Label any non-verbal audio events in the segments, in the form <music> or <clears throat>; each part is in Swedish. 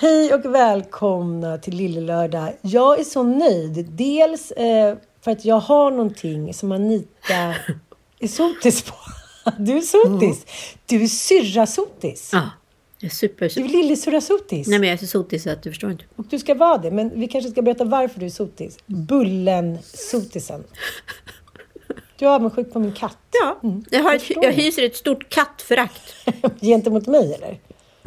Hej och välkomna till Lillelördag. Jag är så nöjd. Dels eh, för att jag har någonting som Anita <laughs> är sotis på. <laughs> Du är sotis. Du är syrra-sotis. Ja, jag är super... Du är lillisyrra-sotis. Nej, men jag är så sotis att du förstår inte. Och du ska vara det, men vi kanske ska berätta varför du är sotis. Bullen-sotisen. Du är avundsjuk på min katt. Ja, jag, har jag hyser ett stort kattförakt. <laughs> Gentemot mig, eller?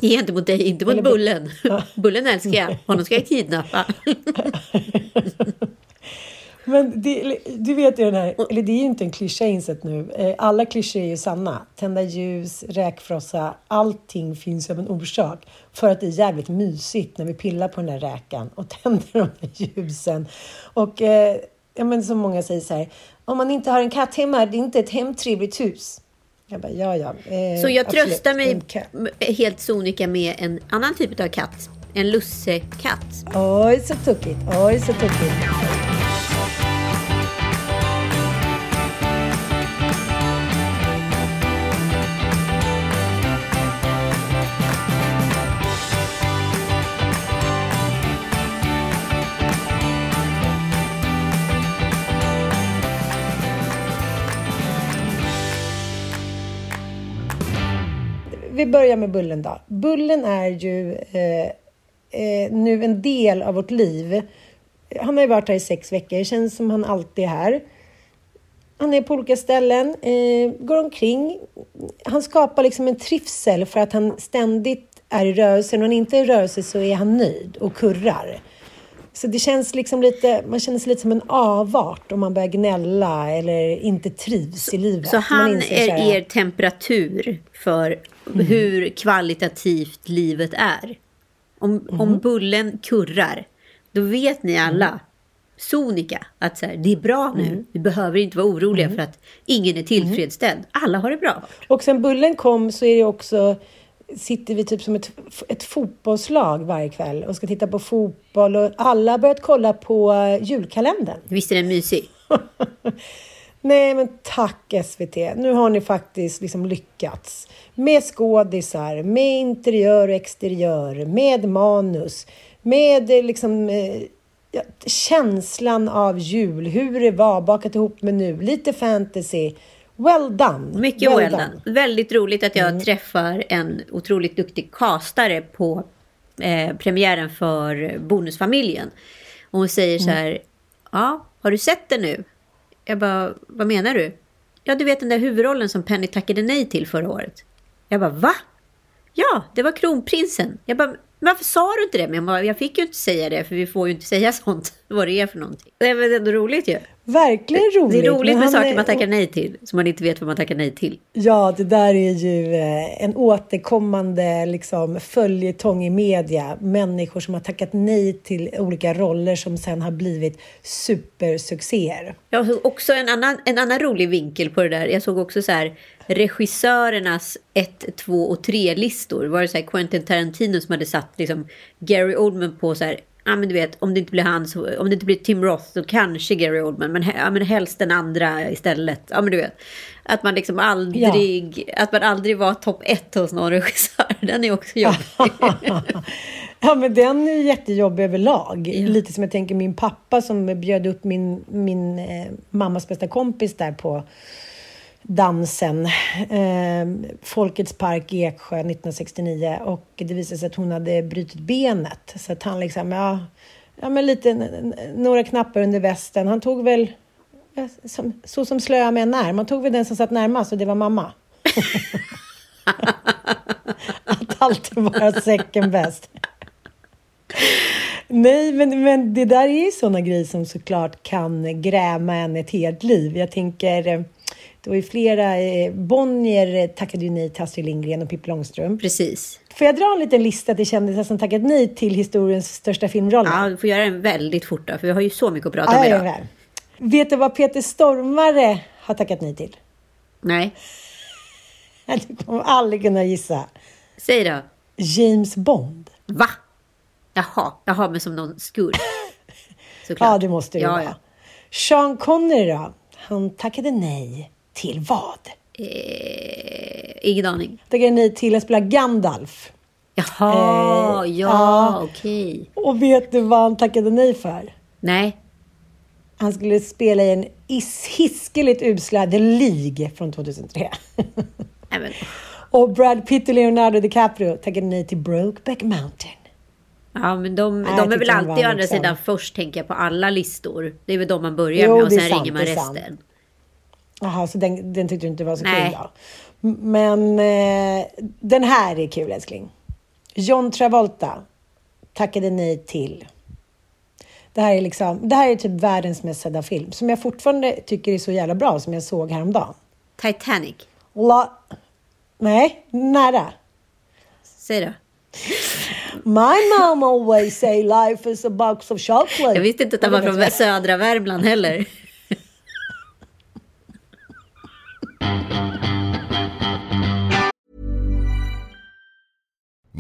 Gentemot dig, inte mot Eller- Bullen. <laughs> Bullen älskar jag. Honom ska jag kidnappa. <laughs> Men det, du vet ju den här, eller det är ju inte en klyscha insett nu. Eh, Alla klyschor är ju sanna. Tända ljus, räkfrossa, allting finns av en orsak. För att det är jävligt mysigt när vi pillar på den där räkan och <laughs> tänder de där ljusen. Och eh, ja, men som många säger så här, om man inte har en katt hemma, det är inte ett hemtrevligt hus. Jag bara, ja, ja. eh, Så jag absolut, tröstar mig helt sonika med en annan typ av katt. En lussekatt. Oj, så tokigt. Oj, så tokigt. Vi börjar med Bullen då. Bullen är ju eh, eh, nu en del av vårt liv. Han har ju varit här i sex veckor. Det känns som han alltid är här. Han är på olika ställen, eh, går omkring. Han skapar liksom en trivsel för att han ständigt är i rörelse. När han inte är i rörelse så är han nöjd och kurrar. Så det känns liksom lite, man känner sig lite som en avart om man börjar gnälla eller inte trivs i livet. Så han så är här, er temperatur för hur kvalitativt livet är. Om, om Bullen kurrar, då vet ni alla, sonika, att så här, det är bra nu. Vi behöver inte vara oroliga för att ingen är tillfredsställd. Alla har det bra. Och sen Bullen kom så är det också sitter vi typ som ett, ett fotbollslag varje kväll och ska titta på fotboll och alla har börjat kolla på eh, julkalendern. Visst är den mysig? <laughs> Nej men tack SVT, nu har ni faktiskt liksom lyckats. Med skådisar, med interiör och exteriör, med manus, med eh, liksom eh, ja, känslan av jul, hur det var bakat ihop med nu, lite fantasy. Well done! Mycket well done. Väldigt roligt att jag träffar en otroligt duktig castare på eh, premiären för Bonusfamiljen. Och hon säger så här, ja, har du sett det nu? Jag bara, vad menar du? Ja, du vet den där huvudrollen som Penny tackade nej till förra året. Jag bara, va? Ja, det var kronprinsen. Jag bara, varför sa du inte det? Men jag, bara, jag fick ju inte säga det, för vi får ju inte säga <laughs> sånt, vad det är för någonting. Det är väl ändå roligt ju. Verkligen roligt. Det är roligt med saker är- man tackar nej till, som man inte vet vad man tackar nej till. Ja, det där är ju eh, en återkommande liksom, följetong i media. Människor som har tackat nej till olika roller som sen har blivit supersuccéer. Såg också en annan, en annan rolig vinkel på det där. Jag såg också så här regissörernas 1, 2 och 3-listor. Var det så här Quentin Tarantino som hade satt liksom Gary Oldman på så här Ja men du vet, om det inte blir han, så, om det inte blir Tim Roth så kanske Gary Oldman, men, ja, men helst den andra istället. Ja men du vet. Att man liksom aldrig, att man aldrig var topp ett hos någon regissör. <laughs> Den är också jobbig. <laughs> ja, men den är jättejobbig överlag. Lite som jag tänker min pappa som bjöd upp min, min eh, mammas bästa kompis där på dansen. Eh, Folkets park i Eksjö 1969 och det visade sig att hon hade brutit benet. Så att han liksom, ja, ja men lite några knappar under västen. Han tog väl, ja, som, så som slöa män är, man tog väl den som satt närmast och det var mamma. <laughs> att alltid vara second best. Nej, men, men det där är ju sådana grejer som såklart kan gräma en ett helt liv. Jag tänker, eh, det var ju flera, eh, Bonnier tackade ju nej till Astrid Lindgren och Pippi Långstrump. Precis. Får jag dra en liten lista till kändisar som tackat nej till historiens största filmroller? Ja, du får göra den väldigt fort då, för vi har ju så mycket att prata Ja, om jag idag. Vet du vad Peter Stormare har tackat nej till? Nej, <laughs> Du kommer aldrig kunna gissa. säg då. James Bond. Va? Jaha, jaha, men som någon skurk. <laughs> Ja, det måste det ja, vara. ja. Sean Connery då? Han tackade nej till vad? Eh, ingen aning. Tackade nej till att spela Gandalf. Jaha, Eh, ja, ja. okej. Och vet du vad han tackade nej för? Nej, Han skulle spela i en is- hiskeligt usla The League från 2003. nej men, och Brad Pitt och Leonardo DiCaprio tackade nej till Brokeback Mountain. ja, men de, Nej, de är väl alltid å andra liksom- sidan först, tänker jag, på alla listor. Det är väl de man börjar Jo, med och sen sant, ringer man är sant. Jaha, så den, den tyckte du inte var så Nej. kul då? Men eh, den här är kul älskling. John Travolta tackade nej till. Det här är liksom, det här är typ världens mest sedda film som jag fortfarande tycker är så jävla bra som jag såg häromdagen. Titanic, La... Nej, nära. säg då. My mom always say life is a box of chocolate. Jag visste inte att han var från södra Värmland heller.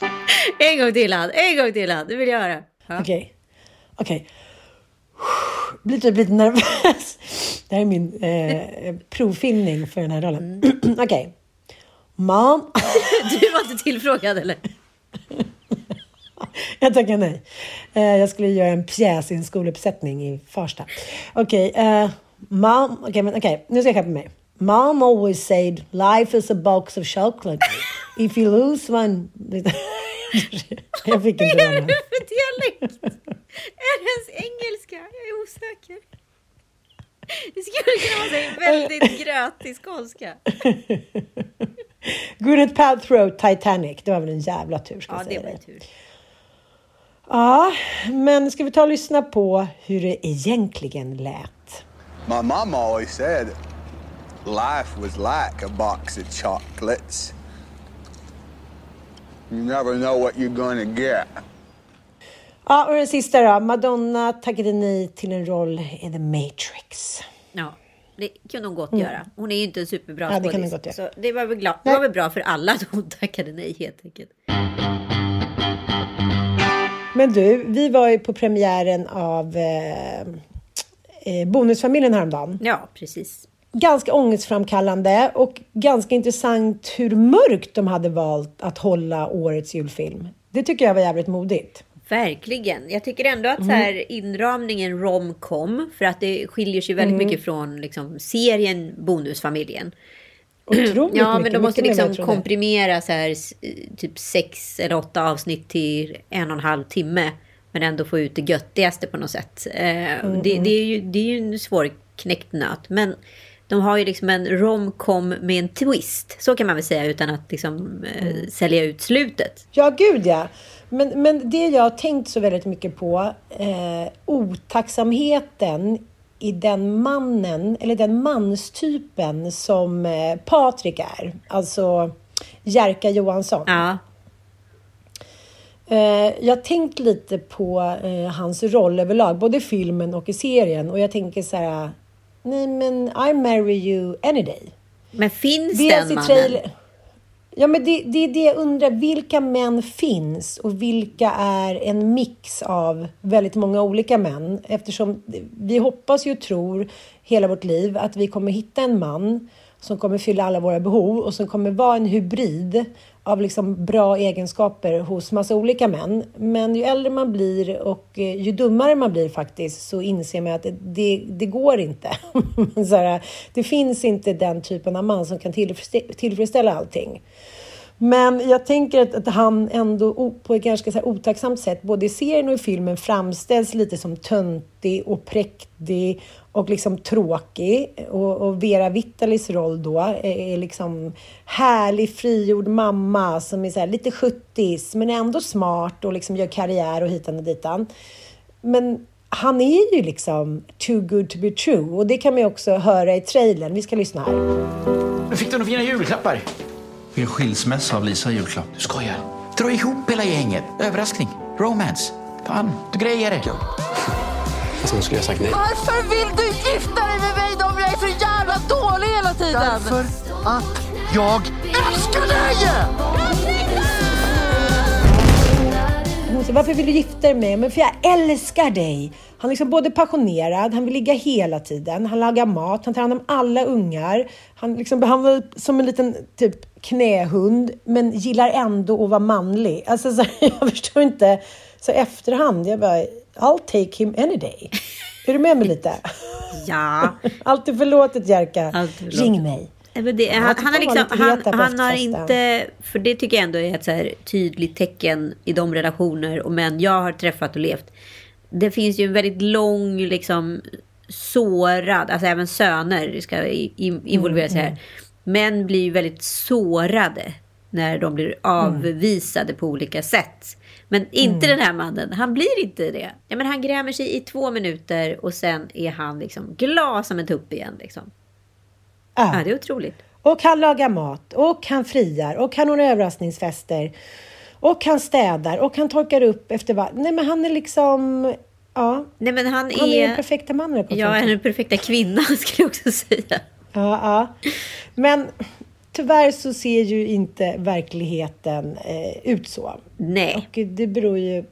<laughs> En gång till han, en gång till han. Det vill jag höra. Okej. Okej. Blir typ lite nervös. Det här är min eh, provfilmning för den här rollen. <clears throat> Okej. Mom. <laughs> Du var inte tillfrågad eller? <laughs> Jag tackar nej. Eh, jag skulle göra en pjäs i en skoluppsättning i Farsta. Okej. eh, mom. Okej, men okej. Nu ska jag skärpa mig. Mom always said life is a box of chocolate. <laughs> If you lose one... jag fick inte Vad är det för dialekt? Är det ens engelska? Jag är osäker. Det skulle kunna vara här väldigt grötig skånska. <laughs> Gwyneth Paltrow, Titanic. Det var väl en jävla tur ska Ja, jag det säga var dig. ju tur. Ja, men ska vi ta och lyssna på hur det egentligen lät? My mom always said life was like a box of chocolates. You never know what you're gonna get. Ja, och den sista då. Madonna tackade nej till en roll i The Matrix. Ja, det kunde hon gott göra. Hon är ju inte en superbra Mm. Ja, det skådis. göra. Så det var väl, det var väl bra för alla att hon tackade nej helt enkelt. Men du, vi var ju på premiären av eh, eh, Bonusfamiljen häromdagen. Ja, precis. Ganska ångestframkallande och ganska intressant hur mörkt de hade valt att hålla årets julfilm. Det tycker jag var jävligt modigt. Verkligen. Jag tycker ändå att så Mm. här, inramningen romcom, för att det skiljer sig väldigt Mm. mycket från liksom, serien Bonusfamiljen. Otroligt Ja, mycket, men de måste liksom komprimera så här, typ sex eller åtta avsnitt till en och en halv timme. Men ändå få ut det göttigaste på något sätt. Eh, Mm, det, det, är ju, det är ju en svårknäckt nöt. Men de har ju liksom en romcom med en twist. Så kan man väl säga utan att liksom, eh, Mm. sälja ut slutet. Ja, gud ja. Men, men det jag har tänkt så väldigt mycket på, eh, otacksamheten i den mannen, eller den manstypen som eh, Patrik är. Alltså Jerka Johansson. Ja, Eh, jag har tänkt lite på eh, hans roll överlag, både i filmen och i serien. Och jag tänker så här, nej men I marry you any day. men finns Dels den mannen? Ja, men det, det är det jag undrar. Vilka män finns och vilka är en mix av väldigt många olika män? Eftersom vi hoppas ju och tror hela vårt liv att vi kommer hitta en man som kommer fylla alla våra behov och som kommer vara en hybrid av liksom bra egenskaper hos massa olika män. Men ju äldre man blir och eh, ju dummare man blir faktiskt så inser man att det, det, går inte. <laughs> så här, det finns inte den typen av man som kan tillfredsställa allting. Men jag tänker att, att han ändå på ett ganska så här otacksamt sätt, både i serien och i filmen, framställs lite som töntig och präktig och liksom tråkig. Och, och Vera Vitalis roll då är, är liksom härlig, frigjord mamma som är så lite 70 men är ändå smart och liksom gör karriär och hitan och ditan. Men han är ju liksom too good to be true och det kan man ju också höra i trailern. Vi ska lyssna här. Fick du några fina julklappar? Fick en skilsmässa av Lisa i julklapp. Du skojar? Dra ihop hela gänget. Överraskning. Romance. Fan, du grejer det. Fast hon skulle ha sagt nej. Varför vill du gifta dig med mig om jag är så jävla dålig hela tiden? Därför att jag älskar dig! Hon varför vill du gifta dig med mig? Men för jag älskar dig. Han är liksom både passionerad, han vill ligga hela tiden, han lagar mat, han tar hand om alla ungar. Han liksom behandlar som en liten typ knähund, men gillar ändå att vara manlig. Alltså, så, <laughs> jag förstår inte. Så efterhand, jag bara, I'll take him any day. Är du med mig lite? Ja. <laughs> Allt är förlåtet, Jerka. Allt förlåtet. Ring mig. Det, han, han, har liksom, han, han har inte, för det tycker jag ändå är ett så tydligt tecken i de relationer och män jag har träffat och levt. Det finns ju en väldigt lång, liksom sårad, alltså även söner ska involveras mm, här. Mm. Män blir ju väldigt sårade när de blir mm. avvisade mm. på olika sätt. Men inte mm. den här mannen. Han blir inte det. Ja, men han grämer sig i två minuter och sen är han liksom glad som en tupp igen. Liksom. Ja. ja, det är otroligt. Och han lagar mat och han friar och han har överraskningsfester. Och han städar och han torkar upp efter varje... Nej men han är liksom... Ja. Nej, men han, han är, den perfekta mannen. Ja, han är den perfekta kvinnan <laughs> skulle jag också säga. Ja, ja. Men tyvärr så ser ju inte verkligheten eh, ut så. Nej. Och det beror ju...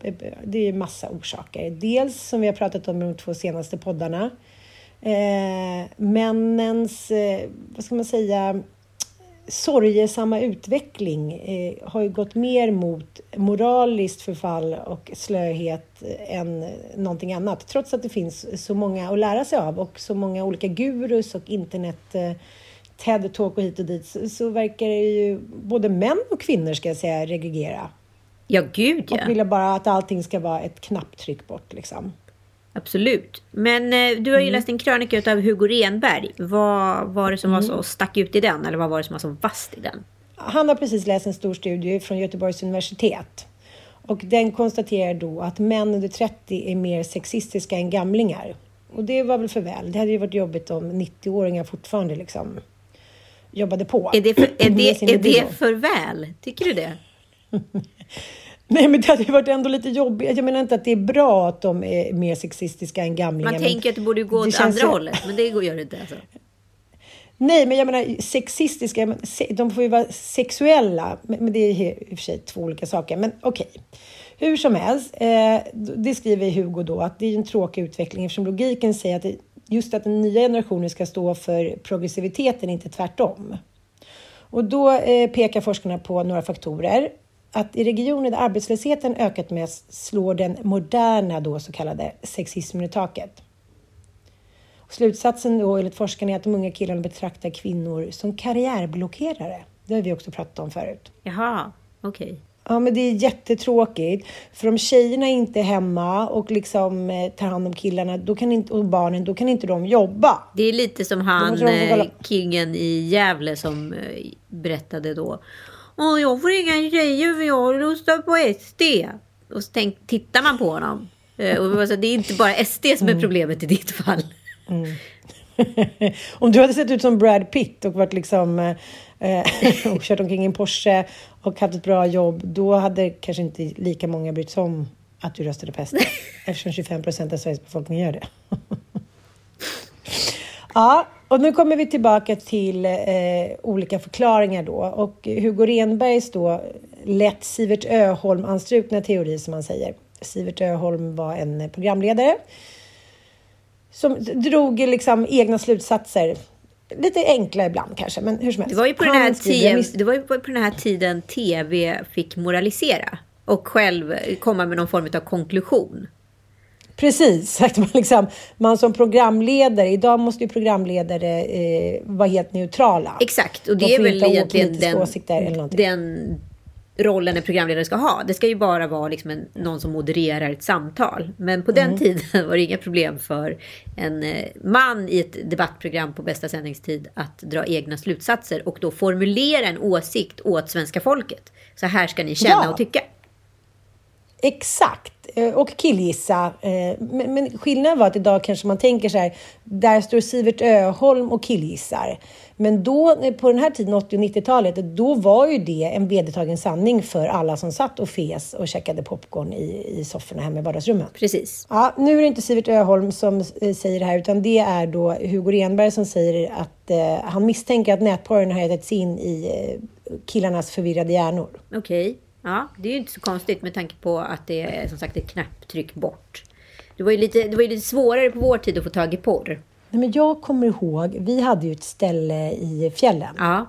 Det är massa orsaker. Dels som vi har pratat om i de två senaste poddarna. Eh, männens, eh, vad ska man säga, sorgesamma utveckling eh, har ju gått mer mot moraliskt förfall och slöhet än någonting annat. Trots att det finns så många att lära sig av och så många olika gurus och internet eh, TED-talk och hit och dit så, så verkar det ju både män och kvinnor ska jag säga regregera. Ja, gud ja. Och vill bara att allting ska vara ett knapptryck bort liksom. Absolut. Men eh, du har ju mm. läst en krönika av Hugo Renberg. Vad var det som var så mm. stack ut i den? Eller vad var det som var så vasst i den? Han har precis läst en stor studie från Göteborgs universitet. Och den konstaterar då att män under 30 är mer sexistiska än gamlingar. Och det var väl för väl. Det hade ju varit jobbigt om 90-åringar fortfarande liksom jobbade på. Är det för, är det, är det för väl? Tycker du det? <laughs> Nej, men det hade ju varit ändå lite jobbigt. Jag menar inte att det är bra att de är mer sexistiska än gamlingar. Man tänker att det borde gå åt andra så... hållet, men det gör det inte. Alltså. Nej, men jag menar sexistiska, de får ju vara sexuella, men det är i och för sig två olika saker. Men okej, okay. hur som helst, eh, det skriver Hugo då att det är en tråkig utveckling eftersom logiken säger att det, just att den nya generationen ska stå för progressiviteten, inte tvärtom. Och då eh, pekar forskarna på några faktorer att i regioner där arbetslösheten ökat mest slår den moderna då så kallade sexismen i taket. Slutsatsen då enligt forskarna är att de unga killarna betraktar kvinnor som karriärblockerare. Det har vi också pratat om förut. Jaha, okej. Okay. Ja, men det är jättetråkigt. För om tjejerna inte är hemma och liksom eh, tar hand om killarna då kan inte, och barnen, då kan inte de jobba. Det är lite som han, eh, kingen i Gävle som eh, berättade då. Åh, jag får inga tjejer för jag röstar på SD. Och så tänk, tittar man på honom. Eh, och det är inte bara SD som är mm. problemet i ditt fall. Mm. <laughs> Om du hade sett ut som Brad Pitt och varit liksom eh, <laughs> och kört omkring i en Porsche och haft ett bra jobb, då hade kanske inte lika många brytt sig om att du röstade på SD. <laughs> Eftersom 25 procent av Sveriges befolkning gör det. Ja, och nu kommer vi tillbaka till eh, olika förklaringar då. Och Hugo Renbergs då lätt Sivert Öholm-anstrukna teori som man säger. Sivert Öholm var en programledare som drog liksom egna slutsatser. Lite enkla ibland kanske, men hur som helst. Det var ju på, den här, tiden, det var ju på den här tiden tv fick moralisera och själv komma med någon form av konklusion. Precis, <laughs> att man, liksom, man som programledare, idag måste ju programledare eh, vara helt neutrala. Exakt, och det De är väl egentligen den, den rollen en programledare ska ha. Det ska ju bara vara liksom en, någon som modererar ett samtal. Men på Mm. den tiden <laughs> var det inga problem för en eh, man i ett debattprogram på bästa sändningstid att dra egna slutsatser och då formulera en åsikt åt svenska folket. Så här ska ni känna Ja. och tycka. Exakt. Eh, Och killgissa. Eh, Men, men skillnaden var att idag kanske man tänker så här, där står Sivert Öholm och killgissar. Men då, eh, på den här tiden, 80 och 90-talet, då var ju det en vedertagen sanning för alla som satt och fes och käkade popcorn i, i sofforna hemma i vardagsrummen. Precis. Ja, nu är det inte Sivert Öholm som säger det här, utan det är då Hugo Renberg som säger att eh, han misstänker att nätporren har ätit sig in i eh, killarnas förvirrade hjärnor. Okej. Ja, det är ju inte så konstigt med tanke på att det är som sagt ett knapptryck bort. Det var ju lite, det var ju lite svårare på vår tid att få tag i porr. Nej, men jag kommer ihåg, vi hade ju ett ställe i fjällen. Ja.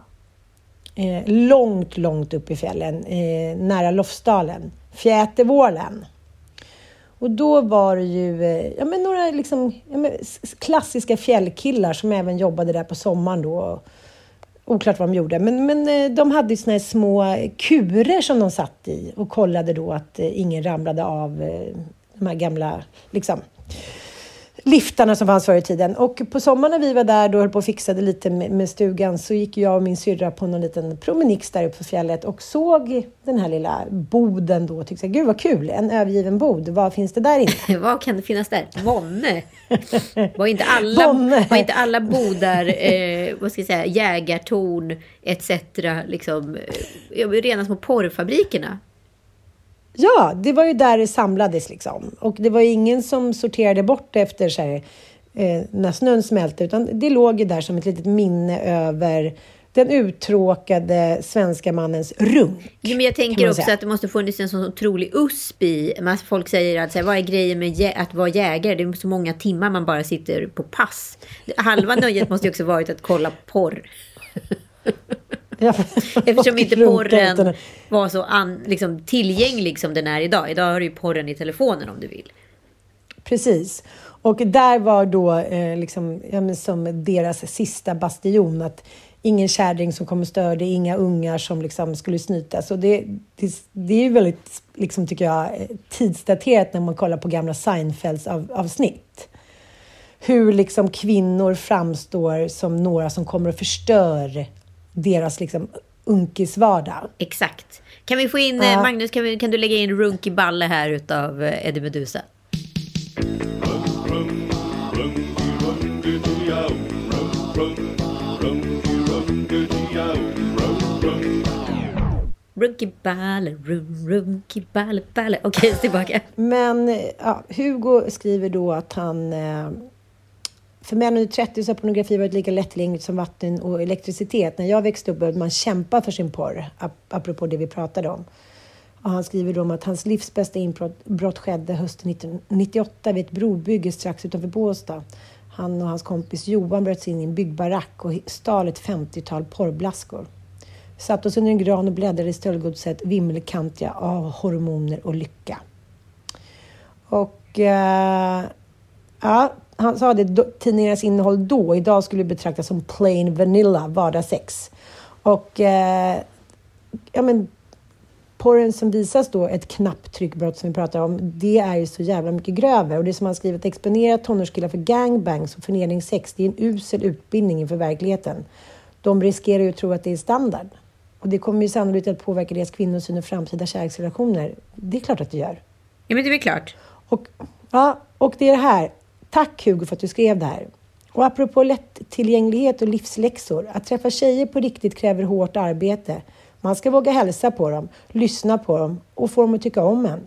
Eh, långt, långt upp i fjällen, eh, nära Lofsdalen. Fjätervålen. Och då var det ju eh, ja, men några liksom, ja, men klassiska fjällkillar som även jobbade där på sommaren då. Oklart vad de gjorde, men, men eh, de hade ju såna här små kurer som de satt i och kollade då att eh, ingen ramlade av eh, de här gamla liksom, liftarna som fanns förr i tiden. Och på sommaren när vi var där då höll på och fixade lite med, stugan så gick jag och min syrra på någon liten promenix där uppe på fjället och såg den här lilla boden då och tyckte gud vad kul, en övergiven bod, vad finns det där inne? <laughs> Vad kan det finnas där? Månne? Var inte alla, var inte alla bodar, eh, vad ska jag säga, jägartorn etc. Liksom, eh, rena små porrfabrikerna? Ja, det var ju där det samlades liksom. Och det var ju ingen som sorterade bort det efter så här, eh, när snön smälte, utan det låg ju där som ett litet minne över den uttråkade svenska mannens runk. Jo, men jag tänker också säga. att det måste funnits en sån otrolig USP i. Folk säger att så här, vad är grejen med att vara jägare? Det är så många timmar man bara sitter på pass. Halva nöjet måste ju också varit att kolla porr. Ja. Eftersom inte porren var så an, liksom, tillgänglig som den är idag. Idag har du ju porren i telefonen om du vill. Precis. Och där var då eh, liksom, ja, som deras sista bastion att ingen kärring som kom och störde, inga ungar som liksom skulle snytas. Och det, det, det är ju väldigt, liksom, tycker jag, tidsdaterat när man kollar på gamla Seinfelds av, avsnitt. Hur liksom kvinnor framstår som några som kommer och förstör deras liksom unkisvardag. Exakt. Kan vi få in, Ja. Magnus, kan, vi, kan du lägga in Runky Balle här utav eh, Eddie Meduza? Runky Balle, rum, Runky Balle, Balle. Okej, tillbaka. Men ja, Hugo skriver då att han... Eh, för män under 30 så har pornografi varit lika lättillgängligt som vatten och elektricitet. När jag växte upp behövde man kämpa för sin porr, ap- apropå det vi pratade om. Och han skriver då om att hans livs bästa inbrott skedde hösten 1998 vid ett brobygge strax utanför Båstad. Han och hans kompis Johan bröt sig in i en byggbarack och stal ett 50-tal porrblaskor. Satt oss under en gran och bläddrade i stöldgodset vimmelkantiga av hormoner och lycka. Och eh, ja, han sa det, tidningarnas innehåll då, idag skulle betraktas som plain vanilla vardagssex. Och eh, ja, men porren som visas då, ett knapptryckbrott som vi pratar om, det är ju så jävla mycket grövre. Och det som han skrivit, exponera tonårskillar för gangbangs och förnedringssex, det är en usel utbildning inför verkligheten. De riskerar ju att tro att det är standard. Och det kommer ju sannolikt att påverka deras kvinnosyn och framtida kärleksrelationer. Det är klart att det gör. Ja, men det är väl klart. Och, ja, och det är det här. Tack Hugo för att du skrev det här. Och apropå lättillgänglighet och livsläxor. Att träffa tjejer på riktigt kräver hårt arbete. Man ska våga hälsa på dem, lyssna på dem och få dem att tycka om en.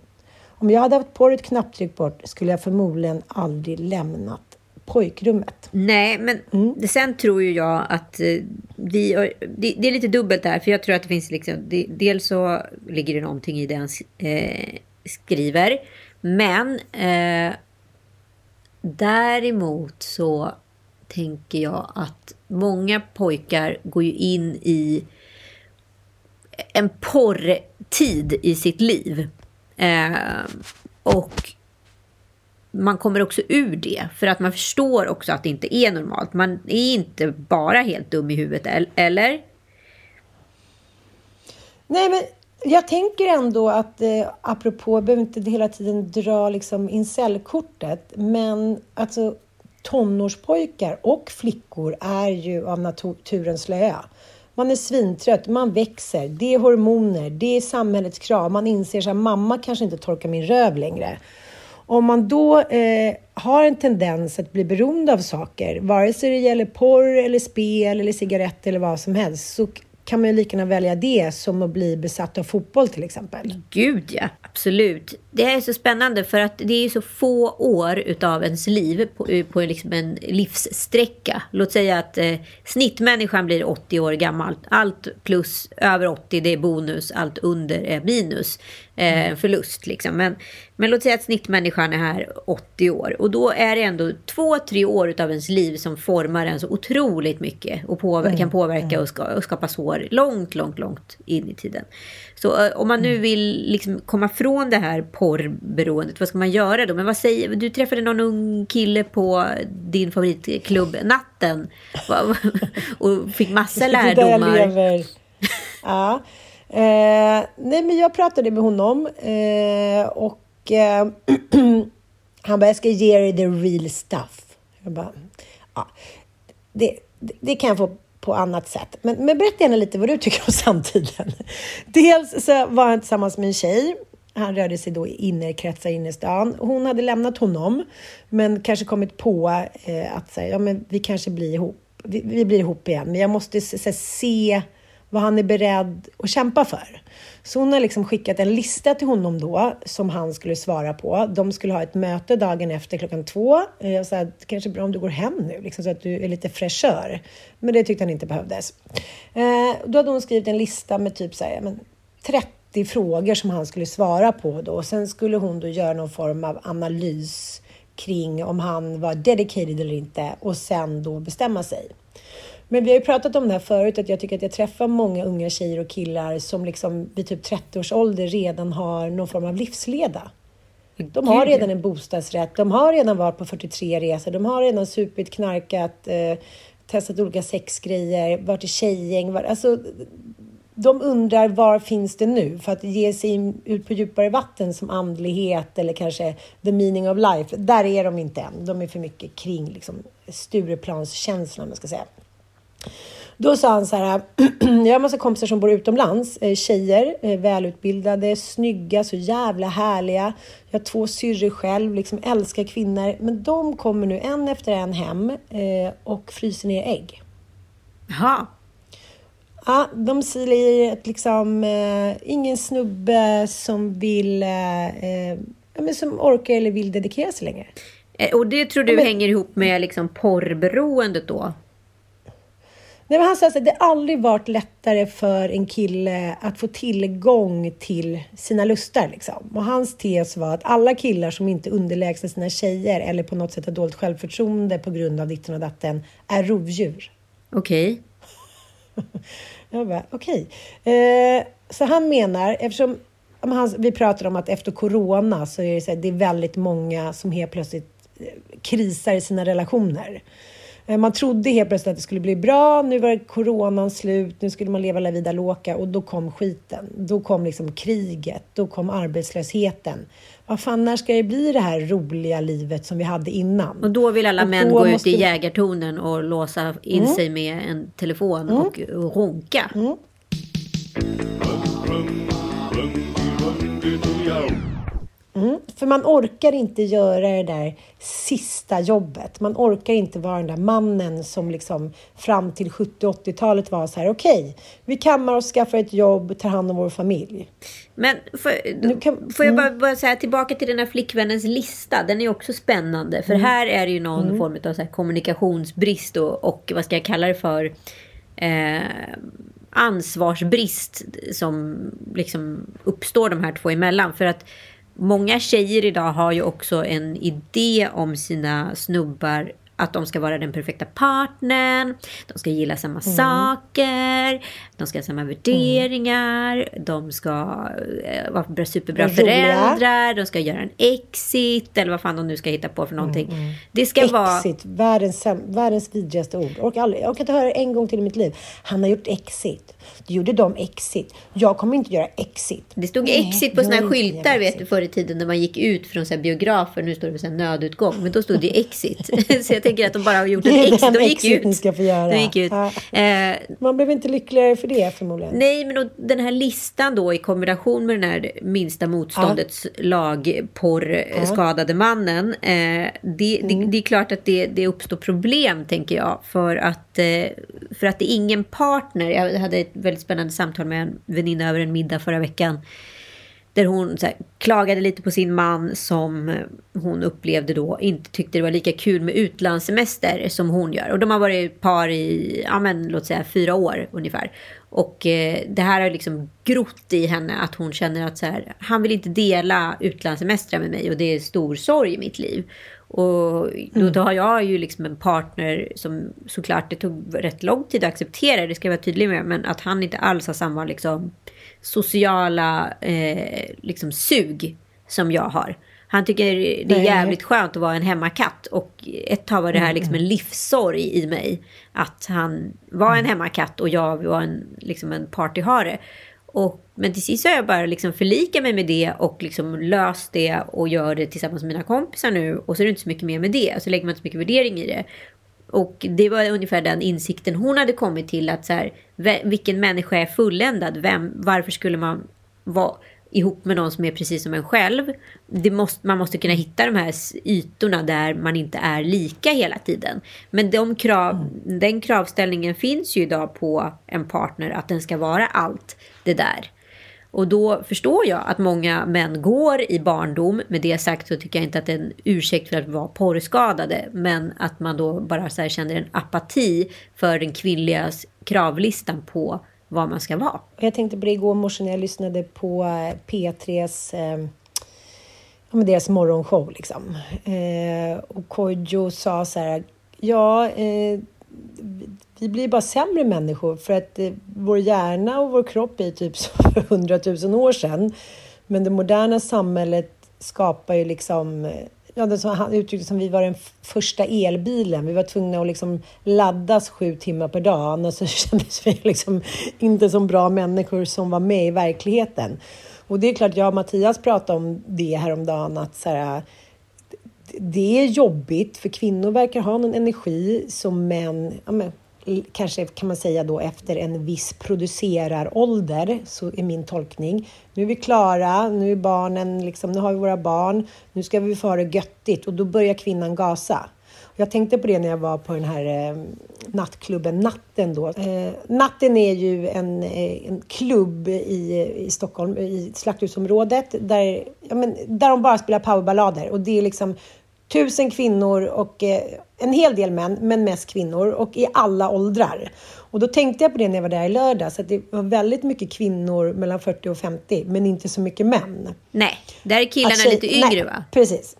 Om jag hade haft porr ett knapptryck bort skulle jag förmodligen aldrig lämnat pojkrummet. Nej, men det- sen tror ju jag att eh, vi... har- Det, det är lite dubbelt där, för jag tror att det finns liksom... Det, dels så ligger det någonting i det han eh, skriver, men eh, däremot så tänker jag att många pojkar går ju in i en porrtid i sitt liv. Eh, och man kommer också ur det. För att man förstår också att det inte är normalt. Man är inte bara helt dum i huvudet, eller? Nej, men jag tänker ändå att, eh, apropå, jag behöver inte hela tiden dra liksom incellkortet, men alltså tonårspojkar och flickor är ju av naturen slöa. Man är svintrött, man växer, det är hormoner, det är samhällets krav. Man inser att mamma kanske inte torkar min röv längre. Om man då eh, har en tendens att bli beroende av saker, vare sig det gäller porr eller spel eller cigaretter eller vad som helst, så kan man ju lika gärna välja det som att bli besatt av fotboll till exempel. Gud ja, absolut. Det är så spännande för att det är så få år utav ens liv på, på liksom en livssträcka. Låt säga att eh, snittmänniskan blir 80 år gammal. Allt plus över 80 det är bonus, allt under är minus. Eh, förlust liksom. Men, men låt säga att snittmänniskan är här 80 år. Och då är det ändå två, tre år av ens liv som formar en så otroligt mycket. Och påver mm. kan påverka mm. och, ska, och skapa sår långt, långt, långt in i tiden. Så eh, om man nu mm. vill liksom komma från det här porrberoendet, vad ska man göra då? Men vad säger, du träffade någon ung kille på din favoritklubb Natten <laughs> och fick massa lärdomar. Ja. Eh, nej, men jag pratade med honom eh, och eh, <clears throat> han bara, jag ska ge dig the real stuff. Jag bara, ja, det, det, det kan jag få på annat sätt. Men, men berätta gärna lite vad du tycker om samtiden. <laughs> Dels så var han tillsammans med en tjej. Han rörde sig då i innerkretsar i innerstan. Hon hade lämnat honom, men kanske kommit på eh, att här, ja, men vi kanske blir ihop. Vi, vi blir ihop igen, men jag måste så, se vad han är beredd att kämpa för. Så hon har liksom skickat en lista till honom då som han skulle svara på. De skulle ha ett möte dagen efter klockan två. Eh, jag sa att kanske är bra om du går hem nu liksom, så att du är lite fräschör. Men det tyckte han inte behövdes. Eh, då hade hon skrivit en lista med typ så här, men 30 frågor som han skulle svara på då. Och sen skulle hon då göra någon form av analys kring om han var dedicated eller inte och sen då bestämma sig. Men vi har ju pratat om det här förut, att jag tycker att jag träffar många unga tjejer och killar som liksom vid typ 30 års ålder redan har någon form av livsleda. De har redan en bostadsrätt, de har redan varit på 43 resor, de har redan supit, knarkat, eh, testat olika sexgrejer, varit i tjejgäng. Var, alltså, de undrar var finns det nu? För att ge sig ut på djupare vatten som andlighet eller kanske the meaning of life. Där är de inte än. De är för mycket kring liksom, Stureplanskänslan, om man ska säga. Då sa han så här, <clears throat> jag har massa kompisar som bor utomlands, eh, tjejer, eh, välutbildade, snygga, så jävla härliga. Jag har två syrror själv, liksom älskar kvinnor. Men de kommer nu en efter en hem eh, och fryser ner ägg. Jaha. Ja, de säger att liksom ingen snubbe som vill, ja, men som orkar eller vill dedikera sig längre. Och det tror du ja, men... hänger ihop med liksom porrberoendet då? Nej, men han sa att det aldrig varit lättare för en kille att få tillgång till sina lustar. Liksom. Och hans tes var att alla killar som inte underlägsnar sina tjejer eller på något sätt har dåligt självförtroende på grund av ditten och datten är rovdjur. Okej. Okay. <laughs> Jag bara, okej. Okay. Eh, så han menar, eftersom han, vi pratar om att efter corona så är det, så här, det är väldigt många som helt plötsligt eh, krisar i sina relationer. Eh, man trodde helt plötsligt att det skulle bli bra. Nu var coronan slut. Nu skulle man leva la vida loca och då kom skiten. Då kom liksom kriget. Då kom arbetslösheten. Vad fan, när ska det bli det här roliga livet som vi hade innan? Och då vill alla och män gå måste... ut i jägartornen och låsa in mm. sig med en telefon mm. och ronka. Mm. Mm, för man orkar inte göra det där sista jobbet. Man orkar inte vara den där mannen som liksom fram till 70-80-talet var så här, okej, okay, vi kammar och skaffar ett jobb, tar hand om vår familj. Men för, kan, får jag bara, mm. bara, säga tillbaka till den här flickvännens lista. Den är också spännande. För mm. här är det ju någon mm. form av så kommunikationsbrist och, och, vad ska jag kalla det för? Eh, ansvarsbrist som liksom uppstår de här två emellan. För att Många tjejer idag har ju också en idé om sina snubbar att de ska vara den perfekta partnern, de ska gilla samma saker, de ska ha samma värderingar, de ska eh, vara superbra Vara roliga. föräldrar, de ska göra en exit eller vad fan de nu ska hitta på för någonting. Det ska vara... Exit, världens, säm- världens vidrigaste ord. Jag orkar, inte höra det en gång till i mitt liv. Han har gjort exit. Då gjorde de exit. Jag kommer inte göra exit. Det stod Nej, exit på såna här skyltar vet du, förr i tiden när man gick ut från så biografer. Nu står det så nödutgång, men då stod det exit. <laughs> så jag tänker att de bara har gjort exit. den De gick ni ut. ska få göra. De gick ut. Ja. Eh, Man blev inte lyckligare för det förmodligen. Nej, men då, den här listan då i kombination med den här minsta motståndets lag porr skadade mannen. Eh, det, det, det är klart att det, det uppstår problem tänker jag. För att, eh, för att det är ingen partner. Jag hade ett väldigt spännande samtal med en väninna över en middag förra veckan. Där hon här, klagade lite på sin man som eh, hon upplevde då inte tyckte det var lika kul med utlandssemester som hon gör. Och de har varit par i, ja men låt säga fyra år ungefär. Och eh, det här har liksom grott i henne att hon känner att så här, han vill inte dela utlandssemestrar med mig och det är stor sorg i mitt liv. Och då, då har jag ju liksom en partner som såklart det tog rätt lång tid att acceptera, det ska jag vara tydlig med, men att han inte alls har samma liksom sociala eh, liksom sug som jag har. Han tycker det är jävligt skönt att vara en hemmakatt. Och ett tag var det här liksom en livssorg i mig. Att han var en hemmakatt och jag var en, liksom en partyhare. Och, men till sist har jag bara liksom förlikat mig med det och liksom löst det och gör det tillsammans med mina kompisar nu. Och så är det inte så mycket mer med det. Så lägger man inte så mycket värdering i det. Och det var ungefär den insikten hon hade kommit till. att så här, Vilken människa är fulländad? Vem, varför skulle man vara ihop med någon som är precis som en själv? Det måste, man måste kunna hitta de här ytorna där man inte är lika hela tiden. Men de krav, den kravställningen finns ju idag på en partner att den ska vara allt det där. Och då förstår jag att många män går i barndom. Med det sagt så tycker jag inte att det är en ursäkt för att vara porrskadade. Men att man då bara så här känner en apati för den kvinnliga kravlistan på vad man ska vara. Jag tänkte på det igår morse när jag lyssnade på P3s eh, eh med deras morgonshow. Liksom. Eh, och Kodjo sa så här, ja, eh, vi blir bara sämre människor för att eh, vår hjärna och vår kropp är typ så för hundratusen år sedan. Men det moderna samhället skapar ju liksom eh, Ja, det som han uttryckte som vi var den första elbilen. Vi var tvungna att liksom laddas sju timmar per dag. Annars så <laughs> kändes vi liksom inte som bra människor som var med i verkligheten. Och det är klart, jag och Mattias pratade om det häromdagen. Att så här, det är jobbigt för kvinnor verkar ha någon energi som män, ja men, kanske kan man säga då efter en viss producerarålder, så är min tolkning. Nu är vi klara, nu är barnen, liksom, nu har vi våra barn, nu ska vi få ha det göttigt och då börjar kvinnan gasa. Jag tänkte på det när jag var på den här eh, nattklubben Natten då. Eh, natten är ju en, eh, en klubb i, i Stockholm, i Slakthusområdet, där, ja, men, där de bara spelar powerballader. Och det är liksom tusen kvinnor och eh, en hel del män, men mest kvinnor och i alla åldrar. Och då tänkte jag på det när jag var där i lördags, att det var väldigt mycket kvinnor mellan 40 och 50, men inte så mycket män. Nej, där är killarna tjej- lite yngre nej, va? Precis.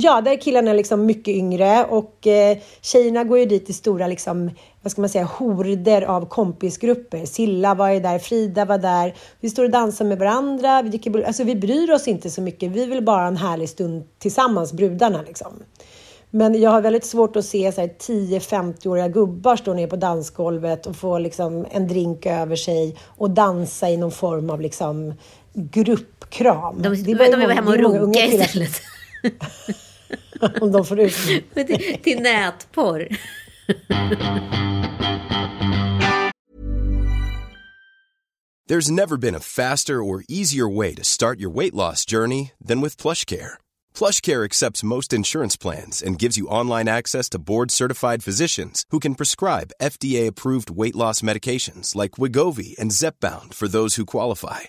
Ja, där är killarna liksom mycket yngre och eh, tjejerna går ju dit i stora, liksom, vad ska man säga, horder av kompisgrupper. Silla var ju där, Frida var där. Vi står och dansar med varandra. Vi, dricker, alltså, vi bryr oss inte så mycket. Vi vill bara ha en härlig stund tillsammans, brudarna liksom. Men jag har väldigt svårt att se så här 10-50-åriga gubbar stå ner på dansgolvet och få liksom en drink över sig och dansa i någon form av liksom gruppkram. De, Det de, är de vara många- hemma och är runka istället. <laughs> <laughs> Om de får ut Men till, till nätporr. There's never been a faster or easier way to start your weight loss journey than with PlushCare. PlushCare accepts most insurance plans and gives you online access to board-certified physicians who can prescribe FDA-approved weight loss medications like Wigovi and Zepbound for those who qualify.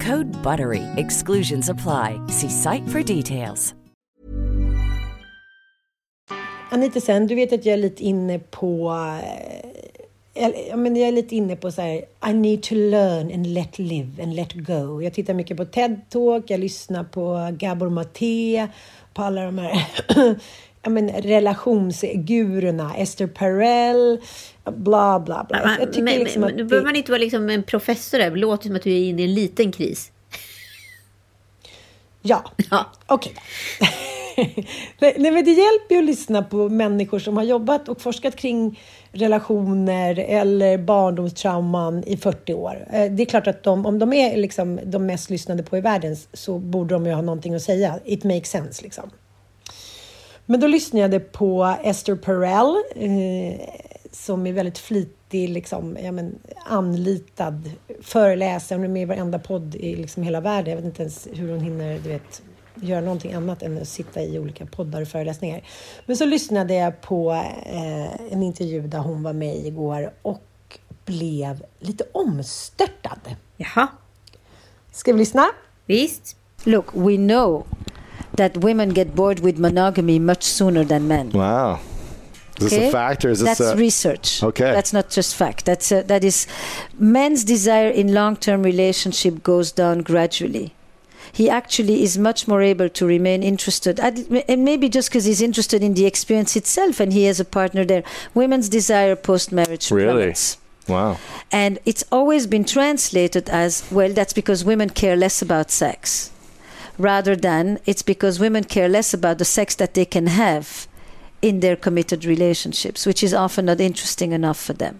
Code BUTTERY. Exclusions apply. See site for details. Anita sen, du vet att jag är lite inne på... Eh, jag, men jag är lite inne på så här, I need to learn and let live and let go. Jag tittar mycket på TED-talk, jag lyssnar på Gabor Maté, på alla de här <clears throat> men, relationsgurorna, Esther Perel, bla bla bla. Jag tycker men, liksom men, att nu behöver man inte vara liksom en professor. Det låter som att du är inne i en liten kris. <laughs> Ja, okej. <laughs> nej, nej, men det hjälper ju att lyssna på människor som har jobbat och forskat kring relationer eller barndomstrauman i 40 år. Eh, Det är klart att de, om de är liksom de mest lyssnade på i världen så borde de ju ha någonting att säga. It makes sense liksom. Men då lyssnade jag på Esther Perel eh, som är väldigt flitig, liksom, ja, men, anlitad föreläsare. Hon är med i varenda podd i liksom hela världen. Jag vet inte ens hur hon hinner du vet, göra någonting annat än att sitta i olika poddar och föreläsningar. Men så lyssnade jag på eh, en intervju där hon var med igår och blev lite omstörtad. Jaha. Ska vi lyssna? Visst. Look, we know that women get bored with monogamy much sooner than men. Wow. Is this a fact or is this That's a... research. Okay. That's not just fact. That's uh, that is men's desire in long-term relationship goes down gradually. He actually is much more able to remain interested, and maybe just because he's interested in the experience itself, and he has a partner there. Women's desire post-marriage Really? plummets. Wow. And it's always been translated as well, that's because women care less about sex, rather than it's because women care less about the sex that they can have in their committed relationships, which is often not interesting enough for them.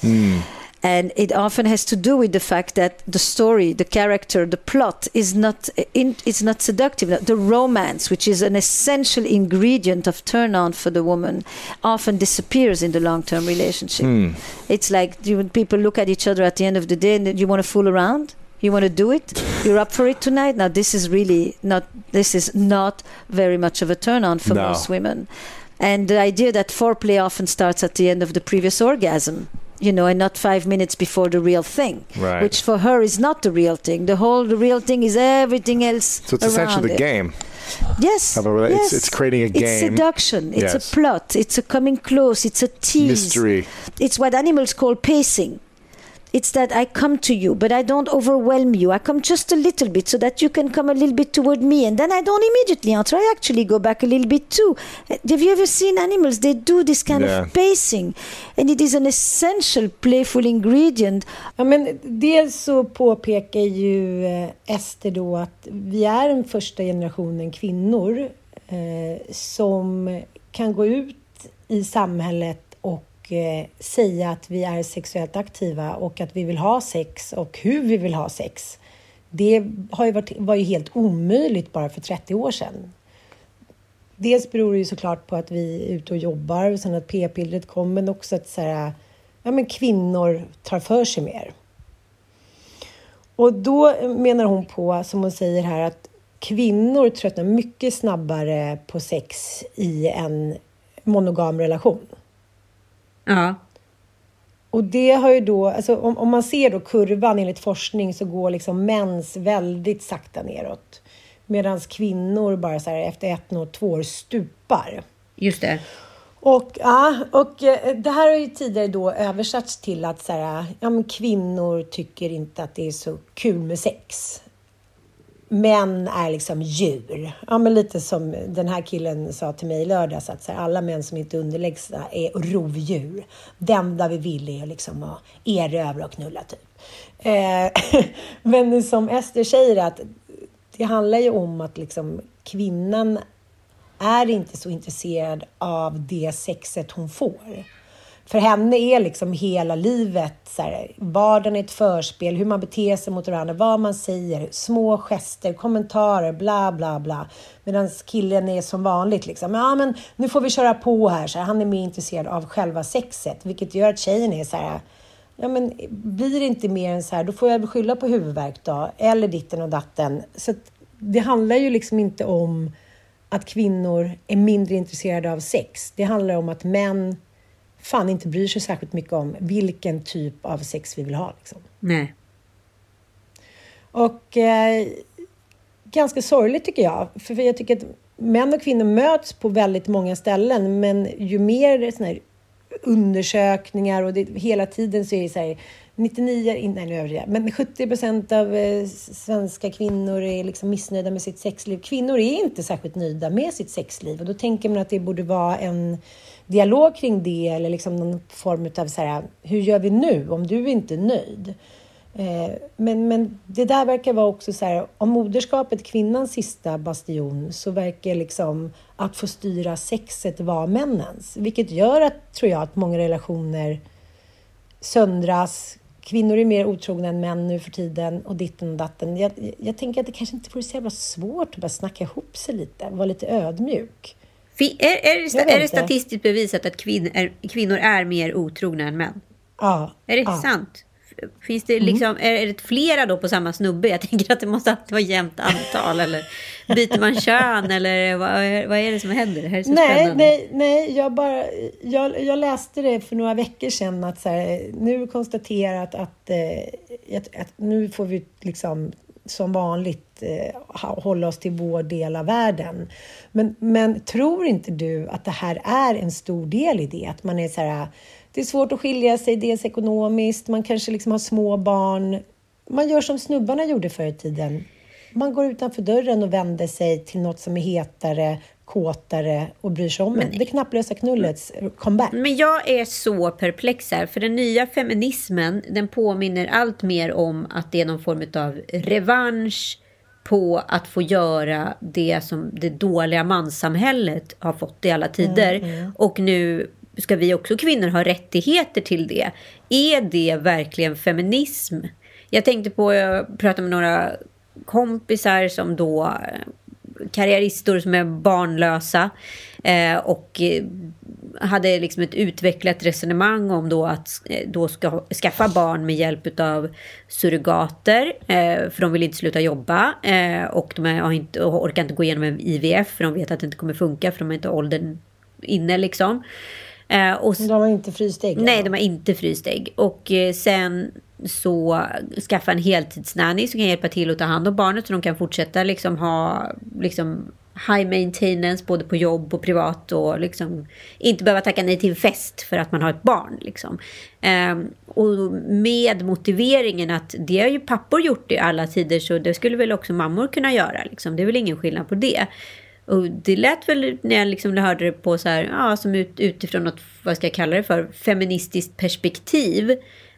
Hmm. And it often has to do with the fact that the story, the character, the plot is not in, it's not seductive. The romance, which is an essential ingredient of turn on for the woman, often disappears in the long term relationship. Hmm. It's like people look at each other at the end of the day and you want to fool around. You want to do it? You're up for it tonight? Now this is really not. This is not very much of a turn on for No. most women. And the idea that foreplay often starts at the end of the previous orgasm, you know, and not five minutes before the real thing, Right. which for her is not the real thing. The whole the real thing is everything else. So it's essentially the it. game. Yes. Rela- it's- yes. it's creating a game. It's seduction. It's Yes. a plot. It's a coming close. It's a tease. Mystery. It's what animals call pacing. It's that I come to you, but I don't overwhelm you. I come just a little bit so that you can come a little bit toward me. And then I don't immediately answer. I actually go back a little bit too. Uh, Have you ever seen animals? They do this kind Yeah. of pacing. And it is an essential playful ingredient. Ja, men dels så påpekar ju eh, Ester då att vi är den första generationen kvinnor eh, som kan gå ut i samhället och eh, säga att vi är sexuellt aktiva och att vi vill ha sex och hur vi vill ha sex. Det har ju varit, var ju helt omöjligt bara för 30 år sedan. Dels beror det ju såklart på att vi är ute och jobbar och sen att p-pillret kom, men också att så här, ja, men kvinnor tar för sig mer. Och då menar hon på, som hon säger här, att kvinnor tröttnar mycket snabbare på sex i en monogam relation. Ja. Och det har ju då, alltså om, om man ser då kurvan enligt forskning så går liksom mäns väldigt sakta neråt. Medan kvinnor bara så här efter ett och två år stupar. Just det. Och, ja, och eh, det här har ju tidigare då översatts till att så här, ja, men kvinnor tycker inte att det är så kul med sex. Män är liksom djur. Ja, men lite som den här killen sa till mig i lördags att så här, alla män som inte är underlägsna är rovdjur. Det enda vi vill är liksom att erövra och knulla typ. Eh, <laughs> men som Ester säger att det handlar ju om att liksom kvinnan är inte så intresserad av det sexet hon får för henne är liksom hela livet, så här, vardagen är ett förspel, hur man beter sig mot varandra, vad man säger, små gester, kommentarer, bla bla bla. Medan killen är som vanligt liksom, ja men nu får vi köra på här, så här, han är mer intresserad av själva sexet, vilket gör att tjejen är så här, ja men blir det inte mer än så här, då får jag väl skylla på huvudvärk då, eller ditten och datten. Så att det handlar ju liksom inte om att kvinnor är mindre intresserade av sex. Det handlar om att män fan inte bryr sig särskilt mycket om vilken typ av sex vi vill ha. Liksom. Nej. Och eh, ganska sorgligt tycker jag. För, jag tycker att män och kvinnor möts på väldigt många ställen. Men ju mer såna här undersökningar och det, hela tiden så är det så här 99, nej nu övriga, men 70 procent av eh, svenska kvinnor är liksom missnöjda med sitt sexliv. Kvinnor är inte särskilt nöjda med sitt sexliv och då tänker man att det borde vara en dialog kring det eller liksom någon form av så här, hur gör vi nu om du inte är nöjd? Eh, men, men det där verkar vara också så här, om moderskapet kvinnans sista bastion så verkar liksom att få styra sexet vara männens. Vilket gör att, tror jag, att många relationer söndras. Kvinnor är mer otrogna än män nu för tiden och ditten och datten. Jag, jag tänker att det kanske inte vore så jävla svårt att bara snacka ihop sig lite, vara lite ödmjuk. Är, är, det, är det statistiskt bevisat att kvinnor är, kvinnor är mer otrogna än män? Ja. Är det ja. sant? Finns det liksom, mm. är, det flera då på samma snubbe? Jag tänker att det måste alltid vara jämnt antal. eller byter man kön? Eller vad, vad är det som händer? Det här är så nej, spännande. Nej, nej jag, bara, jag, jag läste det för några veckor sedan. Att så här, nu konstaterat att, eh, att, att nu får vi liksom som vanligt eh, hålla oss till vår del av världen. Men, men tror inte du att det här är en stor del i det? Att man är så här, det är svårt att skilja sig, dels ekonomiskt, man kanske liksom har små barn. Man gör som snubbarna gjorde förr i tiden. Man går utanför dörren och vänder sig till något som är hetare, kåtare och bryr sig om en. Det knapplösa knullets comeback. Men jag är så perplex här, för den nya feminismen, den påminner allt mer om att det är någon form av revansch på att få göra det som det dåliga manssamhället har fått i alla tider. Mm, mm. Och nu ska vi också kvinnor ha rättigheter till det? Är det verkligen feminism? Jag tänkte på, jag pratade med några kompisar som då karriärister som är barnlösa eh, och eh, hade liksom ett utvecklat resonemang om då att eh, då ska skaffa barn med hjälp av surrogater för de vill inte sluta jobba och de har inte, orkar inte gå igenom en IVF för de vet att det inte kommer funka för de har inte åldern inne liksom. Och, de har inte fryst ägg? Nej, de har inte fryst ägg. Och sen så skaffa en heltidsnanny som kan hjälpa till att ta hand om barnet så de kan fortsätta liksom ha liksom high maintenance både på jobb och privat och liksom inte behöva tacka nej till en fest för att man har ett barn. Liksom. Um, och med motiveringen att det har ju pappor gjort i alla tider så det skulle väl också mammor kunna göra. Liksom. Det är väl ingen skillnad på det. Och det lät väl när jag liksom hörde det på så här, ja, som ut, utifrån något, vad ska jag kalla det för, feministiskt perspektiv.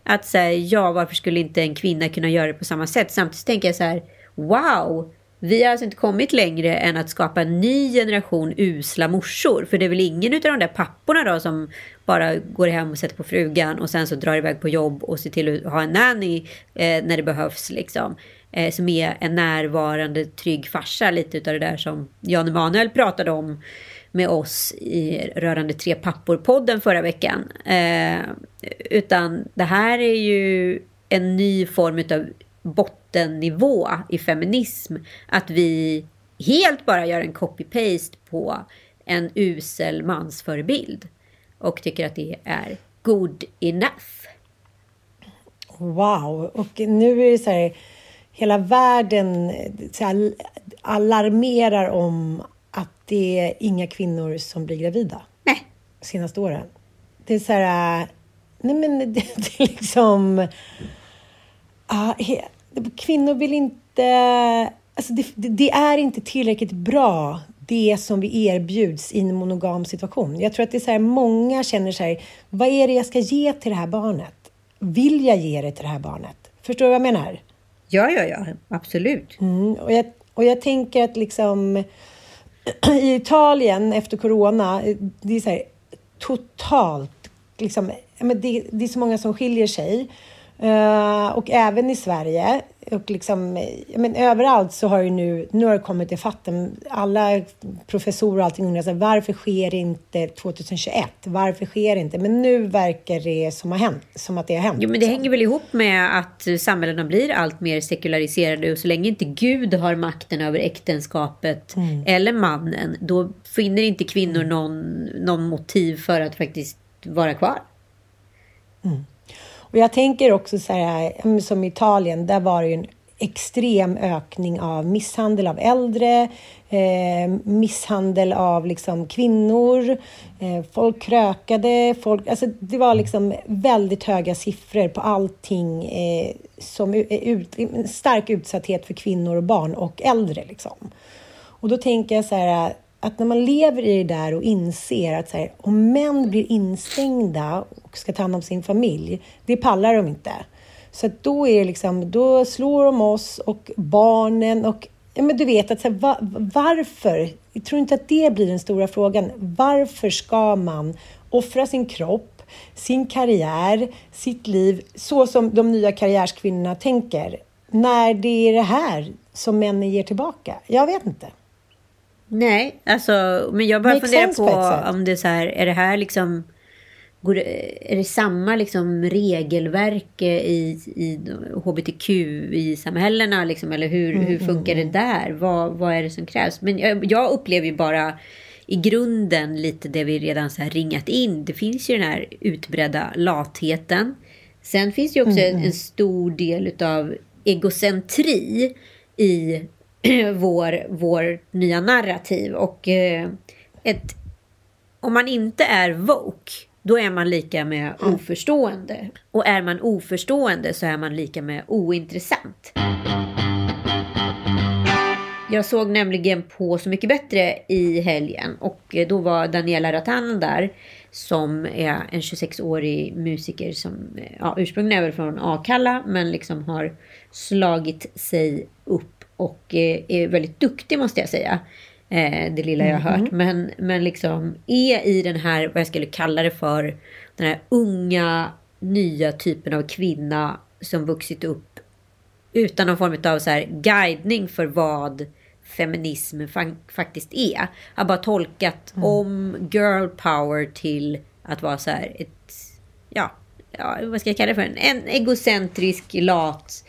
Att säga, ja, varför skulle inte en kvinna kunna göra det på samma sätt? Samtidigt tänker jag så här, wow, vi har alltså inte kommit längre än att skapa en ny generation usla morsor. För det är väl ingen av de där papporna då som bara går hem och sätter på frugan och sen så drar iväg på jobb och ser till att ha en nanny eh, när det behövs liksom eh, som är en närvarande trygg farsa. Lite av det där som Jan Emanuel pratade om med oss i Rörande tre pappor-podden förra veckan. Eh, utan det här är ju en ny form av bottennivå i feminism. Att vi helt bara gör en copy-paste på en usel mansförebild. Och tycker att det är good enough. Wow, och nu är det så här hela världen här, alarmerar om att det är inga kvinnor som blir gravida. Nej. Senaste åren. Det är så här... Nej, men <laughs> det, det är liksom... Uh, kvinnor vill inte... Alltså det, det, är inte tillräckligt bra, det som vi erbjuds i en monogam situation. Jag tror att det är så här, många känner så här, vad är det jag ska ge till det här barnet? Vill jag ge det till det här barnet? Förstår du vad jag menar? Ja, ja, ja, absolut. Mm, och, jag, och jag tänker att liksom <clears throat> i Italien efter corona, eh, det är så här, totalt liksom, men det, det är så många som skiljer sig. Uh, och även i Sverige och liksom, men överallt så har ju nu, nu har det kommit i fatten. Alla professorer och allting undrar varför sker det inte 2021? Varför sker det inte? Men nu verkar det som, har hänt, som att det har hänt. Jo, men det hänger väl ihop med att samhällena blir allt mer sekulariserade och så länge inte Gud har makten över äktenskapet mm. eller mannen, då finner inte kvinnor mm. någon, någon motiv för att faktiskt vara kvar. Mm. Och jag tänker också så här, som Italien, där var det ju en extrem ökning av misshandel av äldre, eh, misshandel av liksom kvinnor, eh, folk krökade, folk, alltså det var liksom väldigt höga siffror på allting eh, som eh, ut, stark utsatthet för kvinnor och barn och äldre. Liksom. Och då tänker jag så här, att när man lever i det där och inser att så här, om män blir instängda och ska ta hand om sin familj, det pallar de inte. Så då, är liksom, då slår de oss och barnen och ja, men du vet, att så här, va, varför? Jag tror inte att det blir den stora frågan. Varför ska man offra sin kropp, sin karriär, sitt liv så som de nya karriärskvinnorna tänker? När det är det här som männen ger tillbaka? Jag vet inte. Nej, alltså, men jag bara funderar på om det så här, är det här liksom det, är det samma liksom regelverk i, i hbtqi-samhällena? Liksom, eller hur, mm, hur funkar det mm, mm. där? Vad, vad är det som krävs? Men jag, jag upplever ju bara i grunden lite det vi redan så ringat in. Det finns ju den här utbredda latheten. Sen finns det ju också mm, en, en stor del av egocentri i <clears throat> vår, vår nya narrativ. Och eh, ett, om man inte är woke, då är man lika med oförstående. Och är man oförstående så är man lika med ointressant. Jag såg nämligen på Så mycket bättre i helgen och då var Daniela Ratan där som är en 26-årig musiker som ja, ursprungligen är väl från Akalla men liksom har slagit sig upp och eh, är väldigt duktig måste jag säga. Eh, det lilla jag har hört. Mm. Men, men liksom är i den här, vad jag skulle kalla det för, den här unga, nya typen av kvinna som vuxit upp utan någon form av så här guidning för vad feminism faktiskt är. Har bara tolkat mm. om girl power till att vara så här ett, ja, ja vad ska jag kalla det för? En, en egocentrisk, lat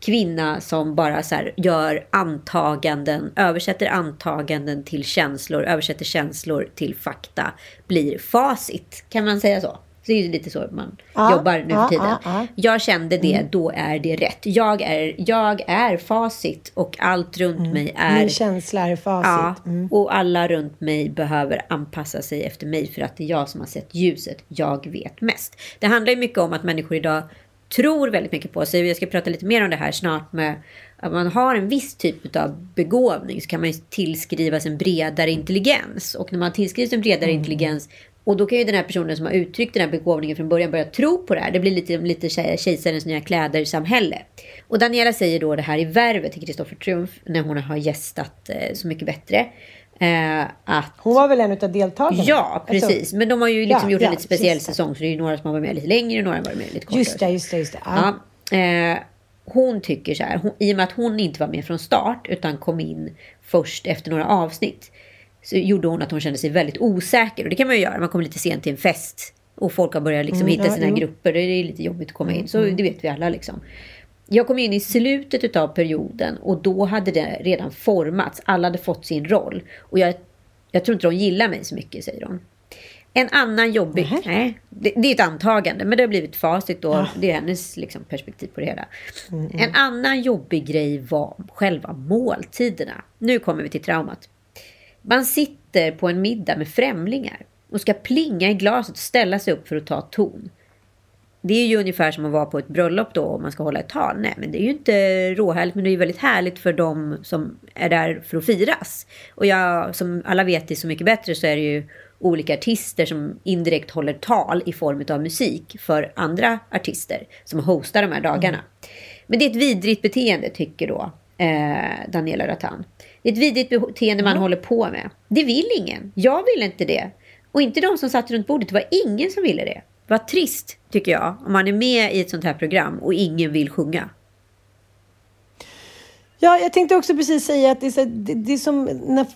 kvinna som bara så gör antaganden, översätter antaganden till känslor, översätter känslor till fakta, blir facit. Kan man säga så? Så det är lite så man ja, jobbar nu för tiden. Ja, jag kände det, mm. då är det rätt. Jag är, jag är facit och allt runt mm. mig är... Min känsla är facit. Mm. och alla runt mig behöver anpassa sig efter mig för att det är jag som har sett ljuset. Jag vet mest. Det handlar ju mycket om att människor idag tror väldigt mycket på sig. Jag ska prata lite mer om det här snart med att man har en viss typ av begåvning så kan man tillskrivas en bredare intelligens. Och när man tillskrivs en bredare mm. intelligens och då kan ju den här personen som har uttryckt den här begåvningen från början börja tro på det här. Det blir lite, lite kejsarens nya kläder-samhälle. Och Daniela säger då det här i Värvet till Kristoffer Triumf när hon har gästat eh, Så mycket bättre. Eh, att... Hon var väl en av deltagarna? Ja, precis. Men de har ju liksom ja, gjort en lite speciell säsong. Så det är ju några som har varit med lite längre och några har varit med lite kortare. Just det, just det. Just det. Ja. ja eh, hon tycker så här, hon, i och med att hon inte var med från start utan kom in först efter några avsnitt. Så gjorde hon att hon kände sig väldigt osäker. Och det kan man ju göra, man kommer lite sent till en fest. Och folk har börjat liksom mm, hitta ja, sina jo. grupper. Det är lite jobbigt att komma in. Så mm. det vet vi alla liksom. Jag kom in i slutet av perioden och då hade det redan formats. Alla hade fått sin roll. Och jag jag tror inte de gillar mig så mycket, säger hon. En annan jobbig... Nej. nej det, det, är ett antagande, men det har blivit facit då. Ja. Det är hennes liksom, perspektiv på det hela. Mm, mm. En annan jobbig grej var själva måltiderna. Nu kommer vi till traumat. Man sitter på en middag med främlingar och ska plinga i glaset och ställa sig upp för att ta ton. Det är ju ungefär som att vara på ett bröllop då om man ska hålla ett tal. Nej, men det är ju inte råhärligt, men det är ju väldigt härligt för dem som är där för att firas. Och jag, som alla vet det så mycket bättre så är det ju olika artister som indirekt håller tal i form av musik för andra artister som hostar de här dagarna. Mm. Men det är ett vidrigt beteende tycker då eh, Daniela Ratan. Det är ett vidrigt beteende man mm. håller på med. Det vill ingen. Jag vill inte det. Och inte de som satt runt bordet. Det var ingen som ville det. Vad trist, tycker jag, om man är med i ett sånt här program och ingen vill sjunga. Ja, jag tänkte också precis säga att det är, så, det, det är som... När,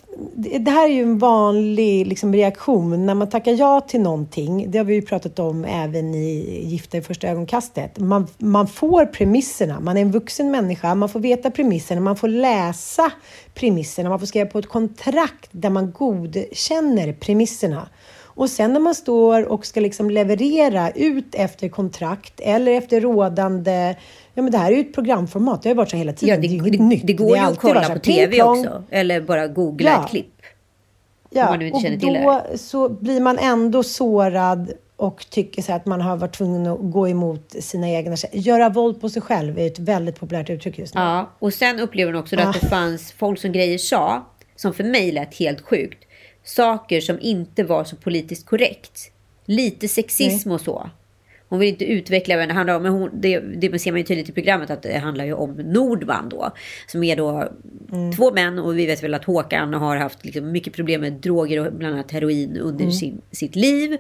det här är ju en vanlig liksom, reaktion när man tackar ja till någonting. Det har vi ju pratat om även i Gifta i första ögonkastet. Man, man får premisserna. Man är en vuxen människa. Man får veta premisserna. Man får läsa premisserna. Man får skriva på ett kontrakt där man godkänner premisserna. Och sen när man står och ska liksom leverera ut efter kontrakt eller efter rådande Ja, men det här är ju ett programformat. Det har varit så hela tiden. Ja, det, det inget nytt. Det går ju att kolla på TV också. Eller bara googla ja. ett klipp. Ja, man till då det. så blir man ändå sårad och tycker så att man har varit tvungen att gå emot sina egna... Göra våld på sig själv är ett väldigt populärt uttryck just nu. Ja, och sen upplever hon också ah. att det fanns folk som grejer sa, som för mig lät helt sjukt, saker som inte var så politiskt korrekt. Lite sexism Nej. och så. Hon vill inte utveckla vad det handlar om. Men hon, det, det ser man ju tydligt i programmet att det handlar ju om Nordman då. Som är då mm. två män och vi vet väl att Håkan har haft liksom mycket problem med droger och bland annat heroin under mm. sin, sitt liv.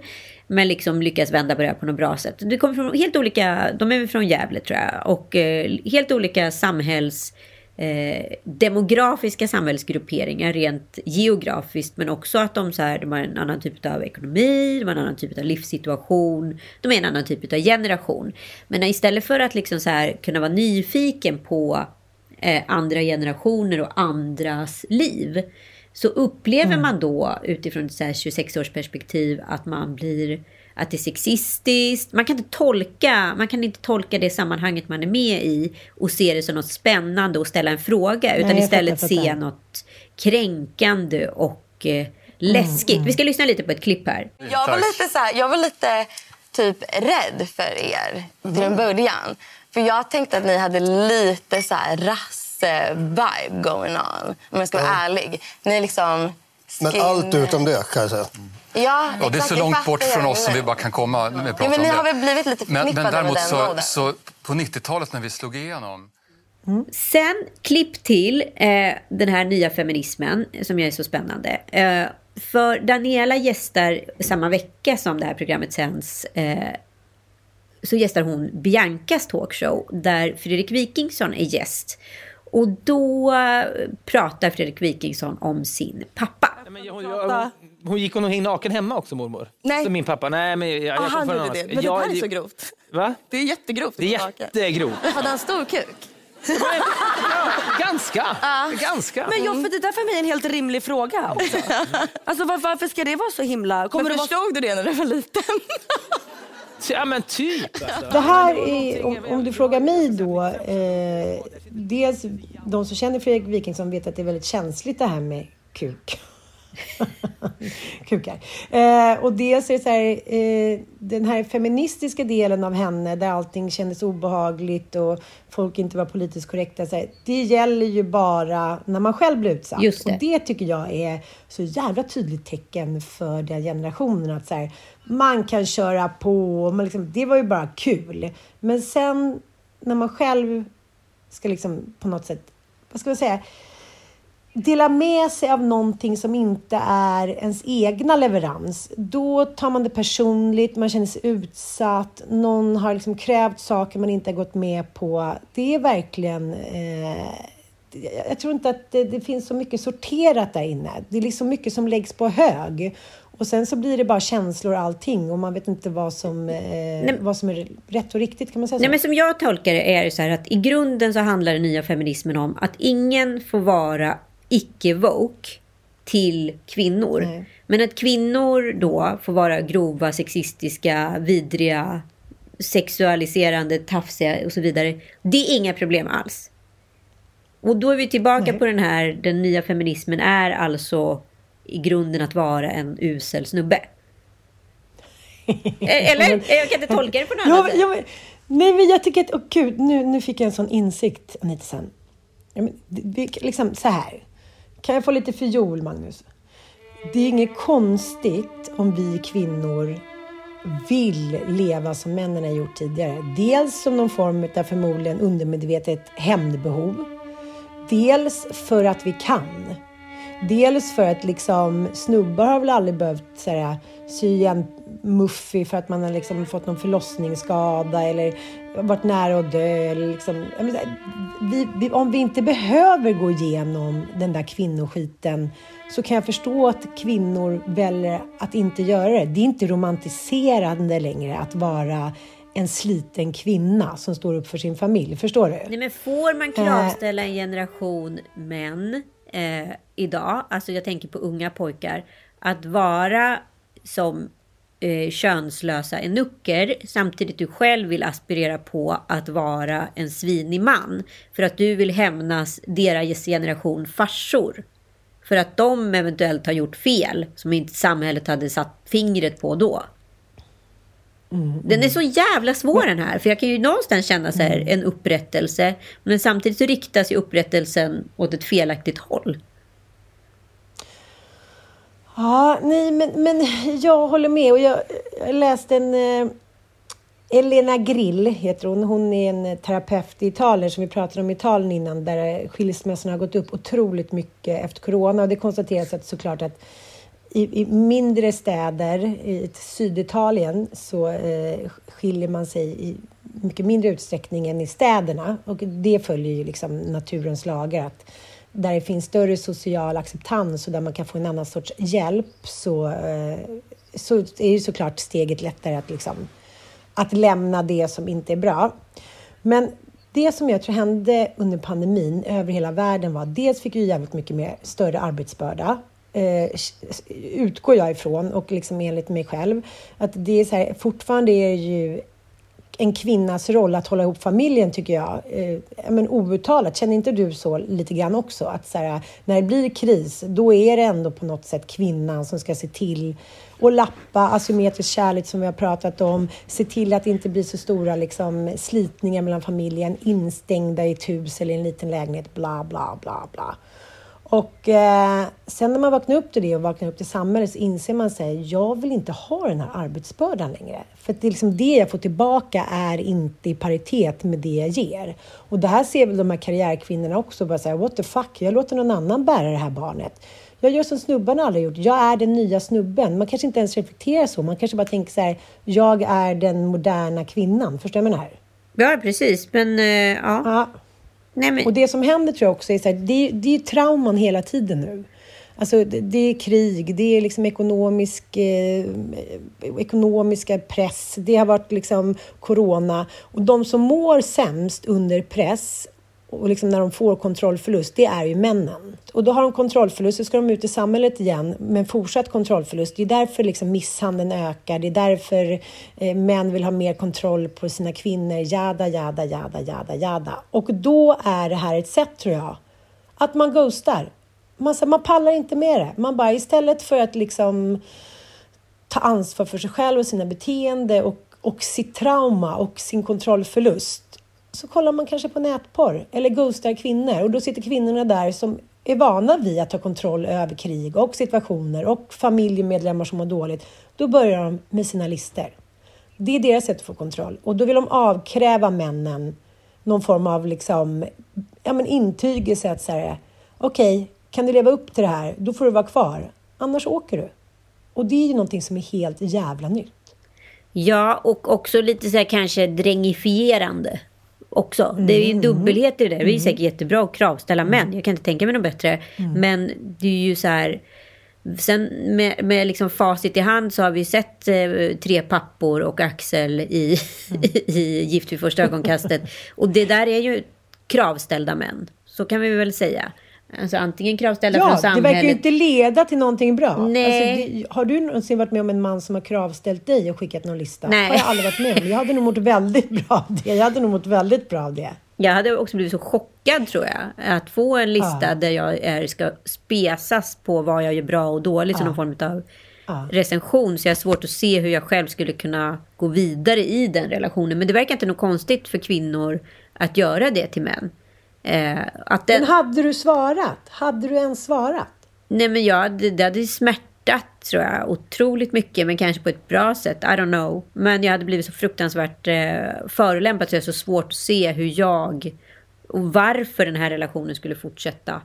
Men liksom lyckas vända på det här på något bra sätt. Det kommer från helt olika, de är från Gävle tror jag. Och eh, helt olika samhälls eh, demografiska samhällsgrupperingar rent geografiskt men också att de, så här, de har en annan typ av ekonomi, de har en annan typ av livssituation, de är en annan typ av generation. Men istället för att liksom så här, kunna vara nyfiken på eh, andra generationer och andras liv så upplever mm. man då utifrån ett 26-årsperspektiv att man blir att det är sexistiskt. Man kan, inte tolka, man kan inte tolka det sammanhanget man är med i och se det som något spännande och ställa en fråga. Utan Nej, istället fattar, se något kränkande och eh, läskigt. Mm, mm. Vi ska lyssna lite på ett klipp här. Jag var lite, så här, jag var lite typ rädd för er mm. till en början. För jag tänkte att ni hade lite så här rasse-vibe going on. Om jag ska vara mm. ärlig. Ni liksom... Men allt utom det kan Ja, ja, det är så långt bort från oss som vi bara kan komma med ja, men Ni har väl blivit lite men, men däremot med den så, så på 90-talet när vi slog igenom Mm. Sen klipp till eh, den här nya feminismen som är så spännande. Eh, för Daniela gästar samma vecka som det här programmet sänds. Eh, så gästar hon Biancas talkshow där Fredrik Wikingsson är gäst. Och då pratar Fredrik Wikingsson om sin pappa. Men jag, jag, hon gick hon och naken hemma också mormor? Nej. Som min pappa? Nej men jag, jag ah, han gjorde det. Men det där är så grovt. Va? Det är jättegrovt. Det är jättegrovt. Hade han stor kuk? ja, ganska. Ah. ganska. Men jag, för det där för mig är en helt rimlig fråga också. <laughs> alltså var, varför ska det vara så himla... Kommer men förstod vara... du det när du var liten? Ja men typ. Alltså. Det här är, om, om, du frågar mig då. Eh, dels de som känner Fredrik Wikingsson vet att det är väldigt känsligt det här med kuk. <laughs> Kukar. Eh, och dels är det så här, eh, den här feministiska delen av henne där allting kändes obehagligt och folk inte var politiskt korrekta. Så här, det gäller ju bara när man själv blir utsatt. Just det. Och det tycker jag är så jävla tydligt tecken för den generationen. Att så här, man kan köra på, man liksom, det var ju bara kul. Men sen när man själv ska liksom på något sätt, vad ska man säga, dela med sig av någonting som inte är ens egna leverans, då tar man det personligt, man känner sig utsatt, någon har liksom krävt saker man inte har gått med på. Det är verkligen... Eh, jag tror inte att det, det, finns så mycket sorterat där inne. Det är liksom mycket som läggs på hög. Och sen så blir det bara känslor allting och man vet inte vad som, eh, vad som är rätt och riktigt. Kan man säga så? Nej, men som jag tolkar det är det så här att i grunden så handlar den nya feminismen om att ingen får vara icke-woke till kvinnor. Nej. Men att kvinnor då får vara grova, sexistiska, vidriga, sexualiserande, tafsiga och så vidare. Det är inga problem alls. Och då är vi tillbaka Nej. på den här, den nya feminismen är alltså i grunden att vara en usel snubbe. <laughs> Eller? Jag kan inte tolka det på något annat sätt. Ja, nej, men jag tycker att, oh, gud, nu, nu fick jag en sån insikt, Anita, sen. Ja, men, liksom så här. Kan jag få lite fiol, Magnus? Det är inget konstigt om vi kvinnor vill leva som männen har gjort tidigare. Dels som någon form av förmodligen undermedvetet hämndbehov. Dels för att vi kan. Dels för att liksom snubbar har väl aldrig behövt så sy en muffig för att man har liksom fått någon förlossningsskada eller varit nära att dö. Liksom, vi, vi, om vi inte behöver gå igenom den där kvinnoskiten så kan jag förstå att kvinnor väljer att inte göra det. Det är inte romantiserande längre att vara en sliten kvinna som står upp för sin familj. Förstår du? Nej, men får man kravställa en generation män eh, idag, alltså jag tänker på unga pojkar, att vara som eh, könslösa enucker samtidigt du själv vill aspirera på att vara en svinig man. För att du vill hämnas deras generation farsor. För att de eventuellt har gjort fel som inte samhället hade satt fingret på då. Mm, den är mm. så jävla svår den här. För jag kan ju någonstans känna så här, mm. en upprättelse. Men samtidigt så riktas ju upprättelsen åt ett felaktigt håll. Ja, nej, men, men <laughs> jag håller med. Och jag, jag läste en... Eh, Elena Grill heter hon. Hon är en terapeut i Italien som vi pratade om i Italien innan där skilsmässorna har gått upp otroligt mycket efter corona. Och det konstateras att såklart att i, i mindre städer i Syditalien så eh, skiljer man sig i mycket mindre utsträckning än i städerna. Och det följer ju liksom naturens lagar. att där det finns större social acceptans och där man kan få en annan sorts hjälp så, eh, så är det såklart steget lättare att, liksom, att lämna det som inte är bra. Men det som jag tror hände under pandemin över hela världen var dels fick vi jävligt mycket mer större arbetsbörda eh, utgår jag ifrån och liksom enligt mig själv att det är så här, fortfarande är ju en kvinnas roll att hålla ihop familjen tycker jag. Eh, men outtalat, känner inte du så lite grann också? Att så här, när det blir kris, då är det ändå på något sätt kvinnan som ska se till och lappa asymmetrisk kärlek som vi har pratat om. Se till att det inte blir så stora liksom, slitningar mellan familjen, instängda i ett hus eller i en liten lägenhet, bla bla bla bla. Och eh, sen när man vaknar upp till det och vaknar upp till samhället så inser man sig, jag vill inte ha den här arbetsbördan längre. För det, är liksom det jag får tillbaka är inte i paritet med det jag ger. Och det här ser väl de här karriärkvinnorna också, bara säga what the fuck, jag låter någon annan bära det här barnet. Jag gör som snubbarna aldrig gjort. Jag är den nya snubben. Man kanske inte ens reflekterar så. Man kanske bara tänker så här, jag är den moderna kvinnan. Förstår du vad jag menar? Ja, precis. Men uh, ja. ja. Nej, men... Och det som händer tror jag också är så här, det, det är trauman hela tiden nu. Alltså det, det är krig, det är liksom ekonomisk, eh, ekonomiska press, det har varit liksom corona. Och de som mår sämst under press och liksom när de får kontrollförlust, det är ju männen. Och då har de kontrollförlust, så ska de ut i samhället igen med fortsatt kontrollförlust. Det är därför liksom misshandeln ökar, det är därför eh, män vill ha mer kontroll på sina kvinnor, jada, jada, jada, jada, jada. Och då är det här ett sätt, tror jag, att man ghostar. Man, man pallar inte med det. Man bara istället för att liksom ta ansvar för sig själv och sina beteende och, och sitt trauma och sin kontrollförlust så kollar man kanske på nätporr eller ghostar kvinnor och då sitter kvinnorna där som är vana vid att ta kontroll över krig och situationer och familjemedlemmar som mår dåligt. Då börjar de med sina lister. Det är deras sätt att få kontroll och då vill de avkräva männen någon form av liksom, ja, men intygelse att säga okej, okay, kan du leva upp till det här, då får du vara kvar. Annars åker du. Och det är ju någonting som är helt jävla nytt. Ja, och också lite så här kanske drängifierande också. Mm. Det är ju en dubbelhet i det där. Det är mm. säkert jättebra att kravställa män. Mm. Jag kan inte tänka mig något bättre. Mm. Men det är ju så här... Sen med, med liksom facit i hand så har vi sett eh, tre pappor och Axel i, mm. <laughs> i Gift vid första ögonkastet. Och det där är ju kravställda män. Så kan vi väl säga. Alltså antingen kravställda ja, från samhället. det verkar ju inte leda till någonting bra. Nej. Alltså, det, har du någonsin varit med om en man som har kravställt dig och skickat någon lista? Nej. har jag aldrig varit med om. Jag hade nog mått väldigt bra av det. Jag hade nog mått väldigt bra av det. Jag hade också blivit så chockad tror jag. Att få en lista ja. där jag är, ska spesas på vad jag gör bra och dåligt. Ja. Som någon form av ja. recension. Så jag har svårt att se hur jag själv skulle kunna gå vidare i den relationen. Men det verkar inte något konstigt för kvinnor att göra det till män. Eh, att den... Men hade du svarat? Hade du ens svarat? Nej, men jag, det, det hade smärtat tror jag otroligt mycket, men kanske på ett bra sätt. I don't know. Men jag hade blivit så fruktansvärt eh, förolämpad så det är så svårt att se hur jag och varför den här relationen skulle fortsätta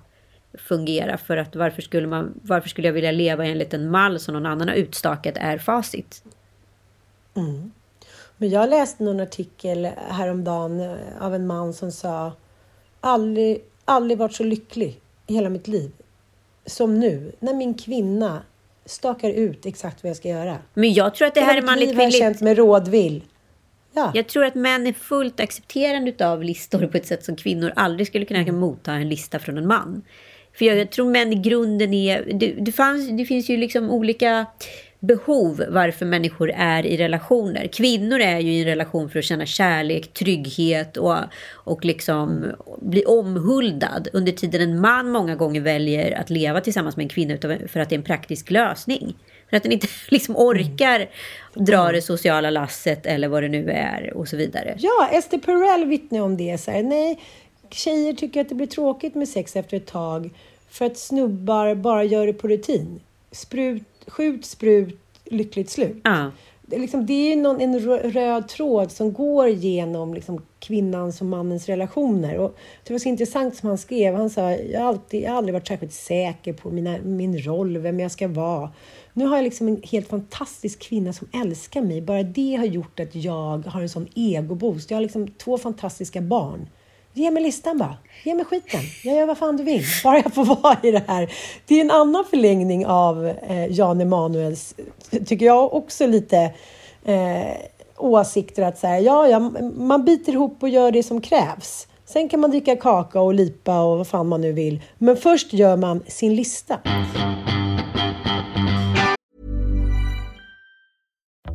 fungera. För att varför skulle, man, varför skulle jag vilja leva enligt en mall som någon annan har utstakat är facit. Mm. Men jag läste någon artikel häromdagen eh, av en man som sa aldrig, aldrig varit så lycklig i hela mitt liv som nu, när min kvinna stakar ut exakt vad jag ska göra. Men jag tror att det här är manligt kvinnligt. Jag känt med rådvill. Ja. Jag tror att män är fullt accepterande av listor på ett sätt som kvinnor aldrig skulle kunna mm. motta en lista från en man. För jag, jag tror män i grunden är... Det, det, fanns, det finns ju liksom olika behov varför människor är i relationer. Kvinnor är ju i en relation för att känna kärlek, trygghet och, och liksom bli omhuldad. Under tiden en man många gånger väljer att leva tillsammans med en kvinna för att det är en praktisk lösning. För att den inte <laughs> liksom orkar mm. dra det sociala lasset eller vad det nu är och så vidare. Ja, Esther Perel vittnar om det. Så här, nej, tjejer tycker att det blir tråkigt med sex efter ett tag för att snubbar bara gör det på rutin. Sprut, skjut, sprut, lyckligt slut. Ja. Det, liksom, det är någon, en röd tråd som går genom liksom, kvinnans och mannens relationer. Och det var så intressant som han skrev. Han sa, jag har, alltid, jag har aldrig varit särskilt säker på mina, min roll, vem jag ska vara. Nu har jag liksom en helt fantastisk kvinna som älskar mig. Bara det har gjort att jag har en sån egoboost. Jag har liksom två fantastiska barn. Ge mig listan bara. Ge mig skiten. Jag gör vad fan du vill. <laughs> Bara jag får vara i det här. Det är en annan förlängning av eh, Jan Emanuels, tycker jag också lite eh, åsikter att säga ja, ja, man biter ihop och gör det som krävs. Sen kan man dricka kaka och lipa och vad fan man nu vill. Men först gör man sin lista.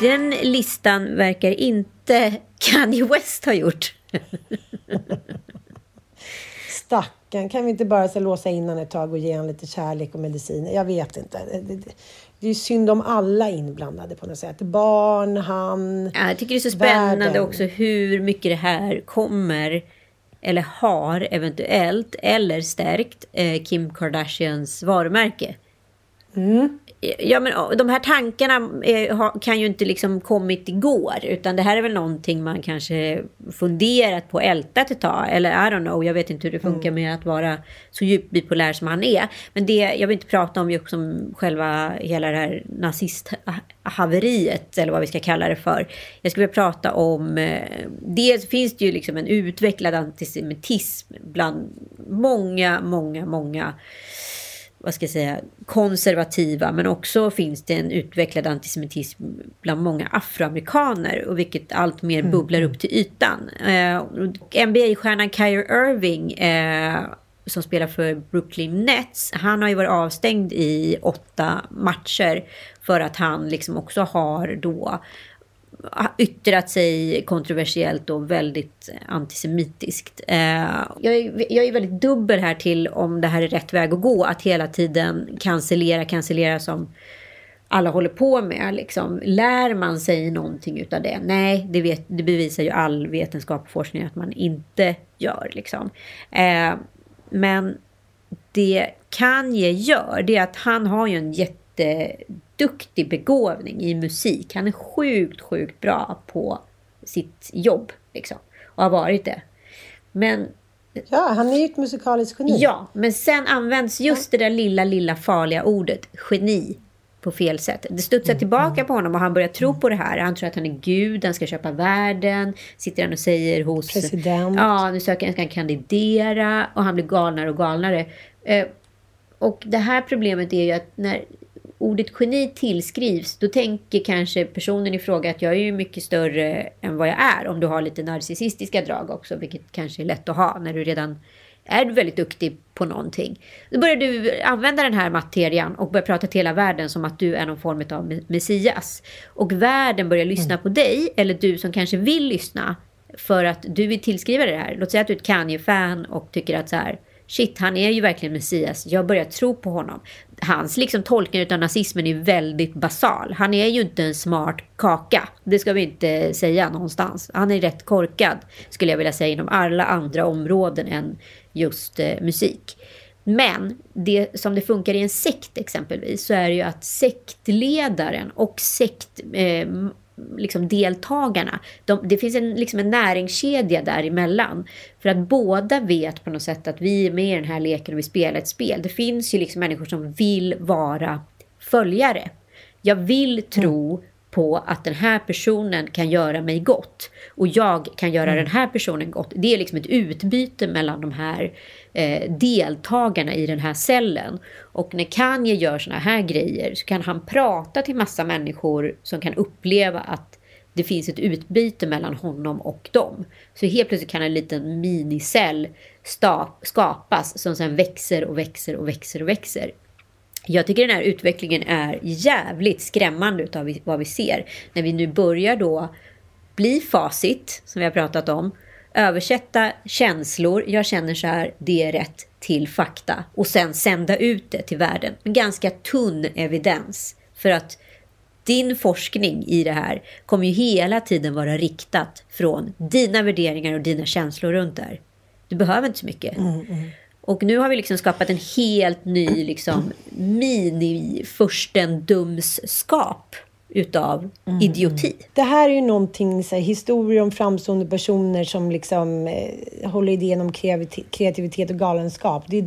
Den listan verkar inte Kanye West ha gjort. Stackarn, kan vi inte bara så låsa in honom ett tag och ge honom lite kärlek och medicin? Jag vet inte. Det, det, det är synd om alla inblandade på något sätt. Barn, han, ja, Jag tycker det är så spännande världen. också hur mycket det här kommer eller har eventuellt eller stärkt eh, Kim Kardashians varumärke. Mm. Ja, men de här tankarna eh, kan ju inte liksom kommit igår. Utan det här är väl någonting man kanske funderat på, ältat ett tag. Eller I don't know, jag vet inte hur det funkar mm. med att vara så djupt bipolär som han är. Men det jag vill inte prata om just som själva hela det här nazisthaveriet. Eller vad vi ska kalla det för. Jag skulle vilja prata om... Eh, dels finns det ju liksom en utvecklad antisemitism bland många, många, många vad ska jag säga, konservativa men också finns det en utvecklad antisemitism bland många afroamerikaner och vilket allt mer mm. bubblar upp till ytan. Eh, NBA-stjärnan Kyrie Irving eh, som spelar för Brooklyn Nets, han har ju varit avstängd i åtta matcher för att han liksom också har då yttrat sig kontroversiellt och väldigt antisemitiskt. Eh, jag, är, jag är väldigt dubbel här till om det här är rätt väg att gå. Att hela tiden cancellera, cancellera som alla håller på med. Liksom. Lär man sig någonting utav det? Nej, det, vet, det bevisar ju all vetenskap och forskning att man inte gör. Liksom. Eh, men det Kanye gör, det är att han har ju en jätte duktig begåvning i musik. Han är sjukt, sjukt bra på sitt jobb. Liksom, och har varit det. Men... Ja, han är ju ett musikaliskt geni. Ja, men sen används just det där lilla, lilla farliga ordet geni på fel sätt. Det studsar tillbaka på honom och han börjar tro på det här. Han tror att han är Gud, han ska köpa världen. Sitter han och säger hos... President. Ja, nu söker ska han kandidera. Och han blir galnare och galnare. Eh, och det här problemet är ju att när ordet geni tillskrivs, då tänker kanske personen i fråga att jag är ju mycket större än vad jag är. Om du har lite narcissistiska drag också, vilket kanske är lätt att ha när du redan är väldigt duktig på någonting. Då börjar du använda den här materian och börjar prata till hela världen som att du är någon form av messias. Och världen börjar lyssna på dig, eller du som kanske vill lyssna, för att du vill tillskriva det här. Låt säga att du är ett Kanye-fan och tycker att så här, shit, han är ju verkligen Messias. Jag börjar tro på honom. Hans liksom, tolkning av nazismen är väldigt basal. Han är ju inte en smart kaka. Det ska vi inte säga någonstans. Han är rätt korkad, skulle jag vilja säga, inom alla andra områden än just eh, musik. Men det som det funkar i en sekt exempelvis så är det ju att sektledaren och sekt, eh, liksom deltagarna. De, det finns en, liksom en näringskedja däremellan. För att båda vet på något sätt att vi är med i den här leken och vi spelar ett spel. Det finns ju liksom människor som vill vara följare. Jag vill tro mm på att den här personen kan göra mig gott. Och jag kan göra mm. den här personen gott. Det är liksom ett utbyte mellan de här eh, deltagarna i den här cellen. Och när Kanye gör såna här grejer så kan han prata till massa människor som kan uppleva att det finns ett utbyte mellan honom och dem. Så helt plötsligt kan en liten minicell skapas som sen växer och växer och växer och växer. Jag tycker den här utvecklingen är jävligt skrämmande utav vad vi ser. När vi nu börjar då bli facit, som vi har pratat om. Översätta känslor, jag känner så här, det är rätt, till fakta. Och sen sända ut det till världen. Med ganska tunn evidens. För att din forskning i det här kommer ju hela tiden vara riktat från dina värderingar och dina känslor runt det här. Du behöver inte så mycket. Mm, mm. Och nu har vi liksom skapat en helt ny liksom, mini-furstendumsskap utav mm. idioti. Det här är ju någonting, så här, historier om framstående personer som liksom eh, håller idén om kreativitet och galenskap. Det,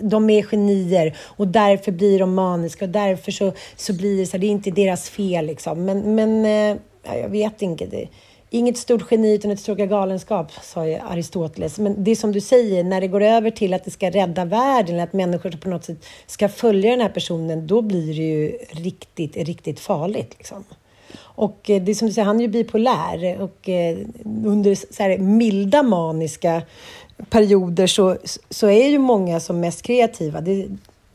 de är genier och därför blir de maniska och därför så, så blir det så här, det är inte deras fel liksom. Men, men eh, jag vet inte. Det, Inget stort geni utan ett stort galenskap, sa ju Aristoteles. Men det är som du säger, när det går över till att det ska rädda världen, eller att människor på något sätt ska följa den här personen, då blir det ju riktigt, riktigt farligt. Liksom. Och eh, det är som du säger, han är ju bipolär och eh, under så här milda maniska perioder så, så är ju många som mest kreativa. Det,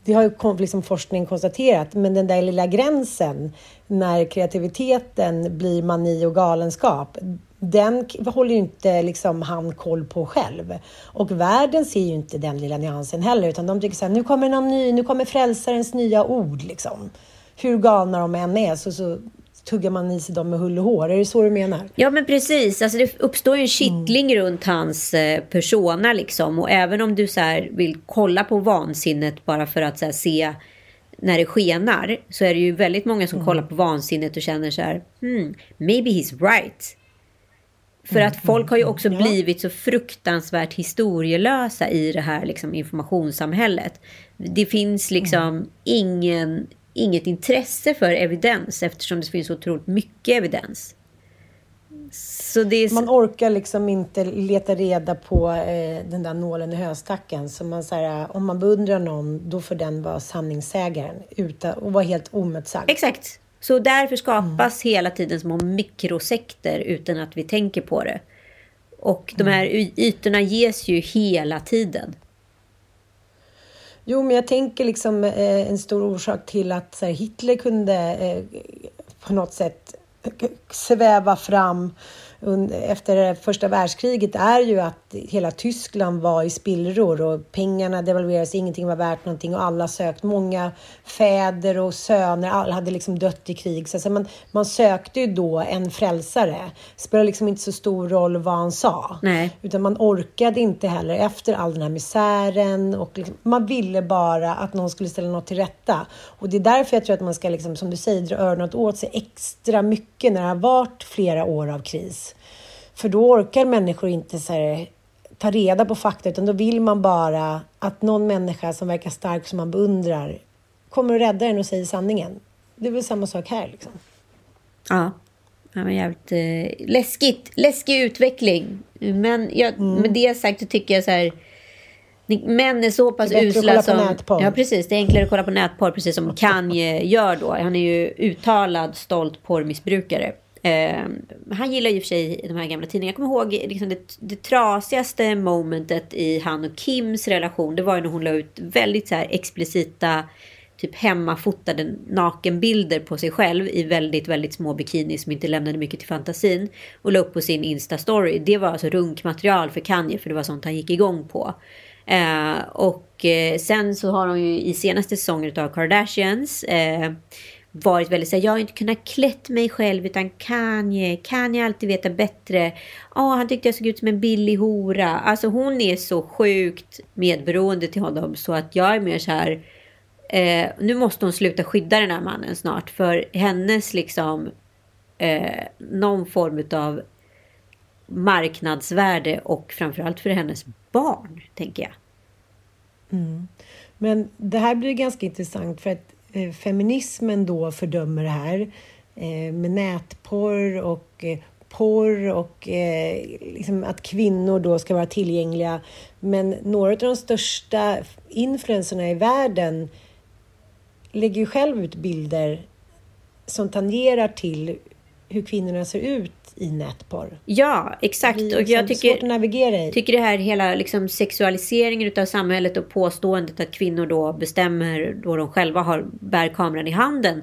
det har ju liksom forskning konstaterat, men den där lilla gränsen när kreativiteten blir mani och galenskap, den håller ju inte liksom han koll på själv. Och världen ser ju inte den lilla nyansen heller, utan de tycker så här, nu kommer någon ny, nu kommer frälsarens nya ord liksom. Hur galna de än är så, så tuggar man i sig dem med hull och hår. Är det så du menar? Ja, men precis. Alltså, det uppstår ju en kittling mm. runt hans eh, persona. Liksom. Och även om du så här, vill kolla på vansinnet bara för att så här, se när det skenar så är det ju väldigt många som mm. kollar på vansinnet och känner så här, hmm, maybe he's right. För att mm, folk har ju mm, också ja. blivit så fruktansvärt historielösa i det här liksom, informationssamhället. Det finns liksom mm. ingen inget intresse för evidens eftersom det finns otroligt mycket evidens. Är... Man orkar liksom inte leta reda på eh, den där nålen i höstacken. Så man, så här, om man beundrar någon, då får den vara sanningssägaren utan, och vara helt omotsagd. Exakt. Så därför skapas mm. hela tiden små mikrosekter utan att vi tänker på det. Och de här mm. ytorna ges ju hela tiden. Jo, men jag tänker liksom eh, en stor orsak till att här, Hitler kunde eh, på något sätt sväva fram efter första världskriget är ju att hela Tyskland var i spillror och pengarna devalverades, ingenting var värt någonting och alla sökte. Många fäder och söner, alla hade liksom dött i krig. Så alltså man, man sökte ju då en frälsare. Det spelade liksom inte så stor roll vad han sa. Nej. Utan man orkade inte heller efter all den här misären och liksom, man ville bara att någon skulle ställa något till rätta. Och det är därför jag tror att man ska, liksom, som du säger, dra öronen åt sig extra mycket när det har varit flera år av kris. För då orkar människor inte så här, ta reda på fakta, utan då vill man bara att någon människa som verkar stark, som man beundrar, kommer och räddar en och säger sanningen. det är väl samma sak här liksom. Ja. Ja, men jävligt eh, läskigt. Läskig utveckling. Men jag, mm. med det sagt så tycker jag så här... Män är så pass det är usla att kolla som... På nätporr. ja, precis. Det är enklare att kolla på nätporr, precis som Kanye gör då. Han är ju uttalad stolt porrmissbrukare. Eh, han gillar ju för sig de här gamla tidningarna. Jag kommer ihåg liksom det, det trasigaste momentet i han och Kims relation. Det var ju när hon la ut väldigt så här explicita typ hemmafotade nakenbilder på sig själv i väldigt, väldigt små bikinis som inte lämnade mycket till fantasin. Och la upp på sin Insta-story. Det var alltså runkmaterial för Kanye för det var sånt han gick igång på. Eh, och eh, sen så har hon ju i senaste säsongen av Kardashians eh, varit väldigt så här, jag har inte kunnat klätt mig själv utan Kanye, Kanye alltid veta bättre. Ja, oh, han tyckte jag såg ut som en billig hora. Alltså hon är så sjukt medberoende till honom så att jag är mer så här, eh, nu måste hon sluta skydda den här mannen snart för hennes liksom eh, någon form av marknadsvärde och framförallt för hennes barn, tänker jag. Mm. Men det här blir ganska intressant för att Eh, feminismen då fördömer det här eh, med nätporr och eh, porr och eh, liksom att kvinnor då ska vara tillgängliga. Men några av de största influenserna i världen lägger ju själv ut bilder som tangerar till hur kvinnorna ser ut i nätporr. Ja, exakt. Och jag tycker, svårt att navigera i. tycker det här hela liksom sexualiseringen av samhället och påståendet att kvinnor då bestämmer då de själva har, bär kameran i handen.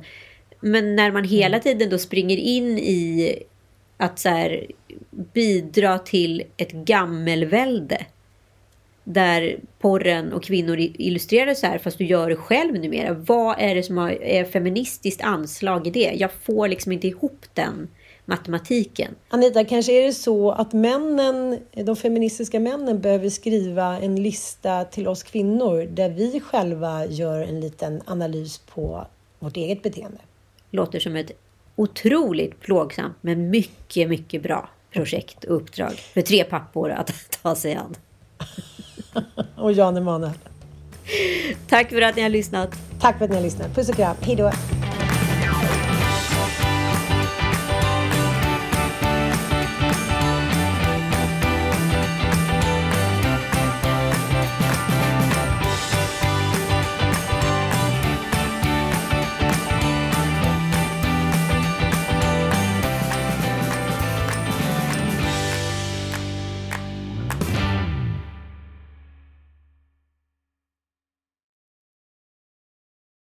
Men när man hela mm. tiden då springer in i att så här, bidra till ett gammelvälde där porren och kvinnor illustrerar så här fast du gör det själv numera. Vad är det som är feministiskt anslag i det? Jag får liksom inte ihop den matematiken. Anita, kanske är det så att männen, de feministiska männen behöver skriva en lista till oss kvinnor där vi själva gör en liten analys på vårt eget beteende. Låter som ett otroligt plågsamt men mycket, mycket bra projekt och uppdrag för tre pappor att <laughs> ta sig an. <laughs> och Jan Emanuel. Tack för att ni har lyssnat. Tack för att ni har lyssnat. Puss och kram. Hej då.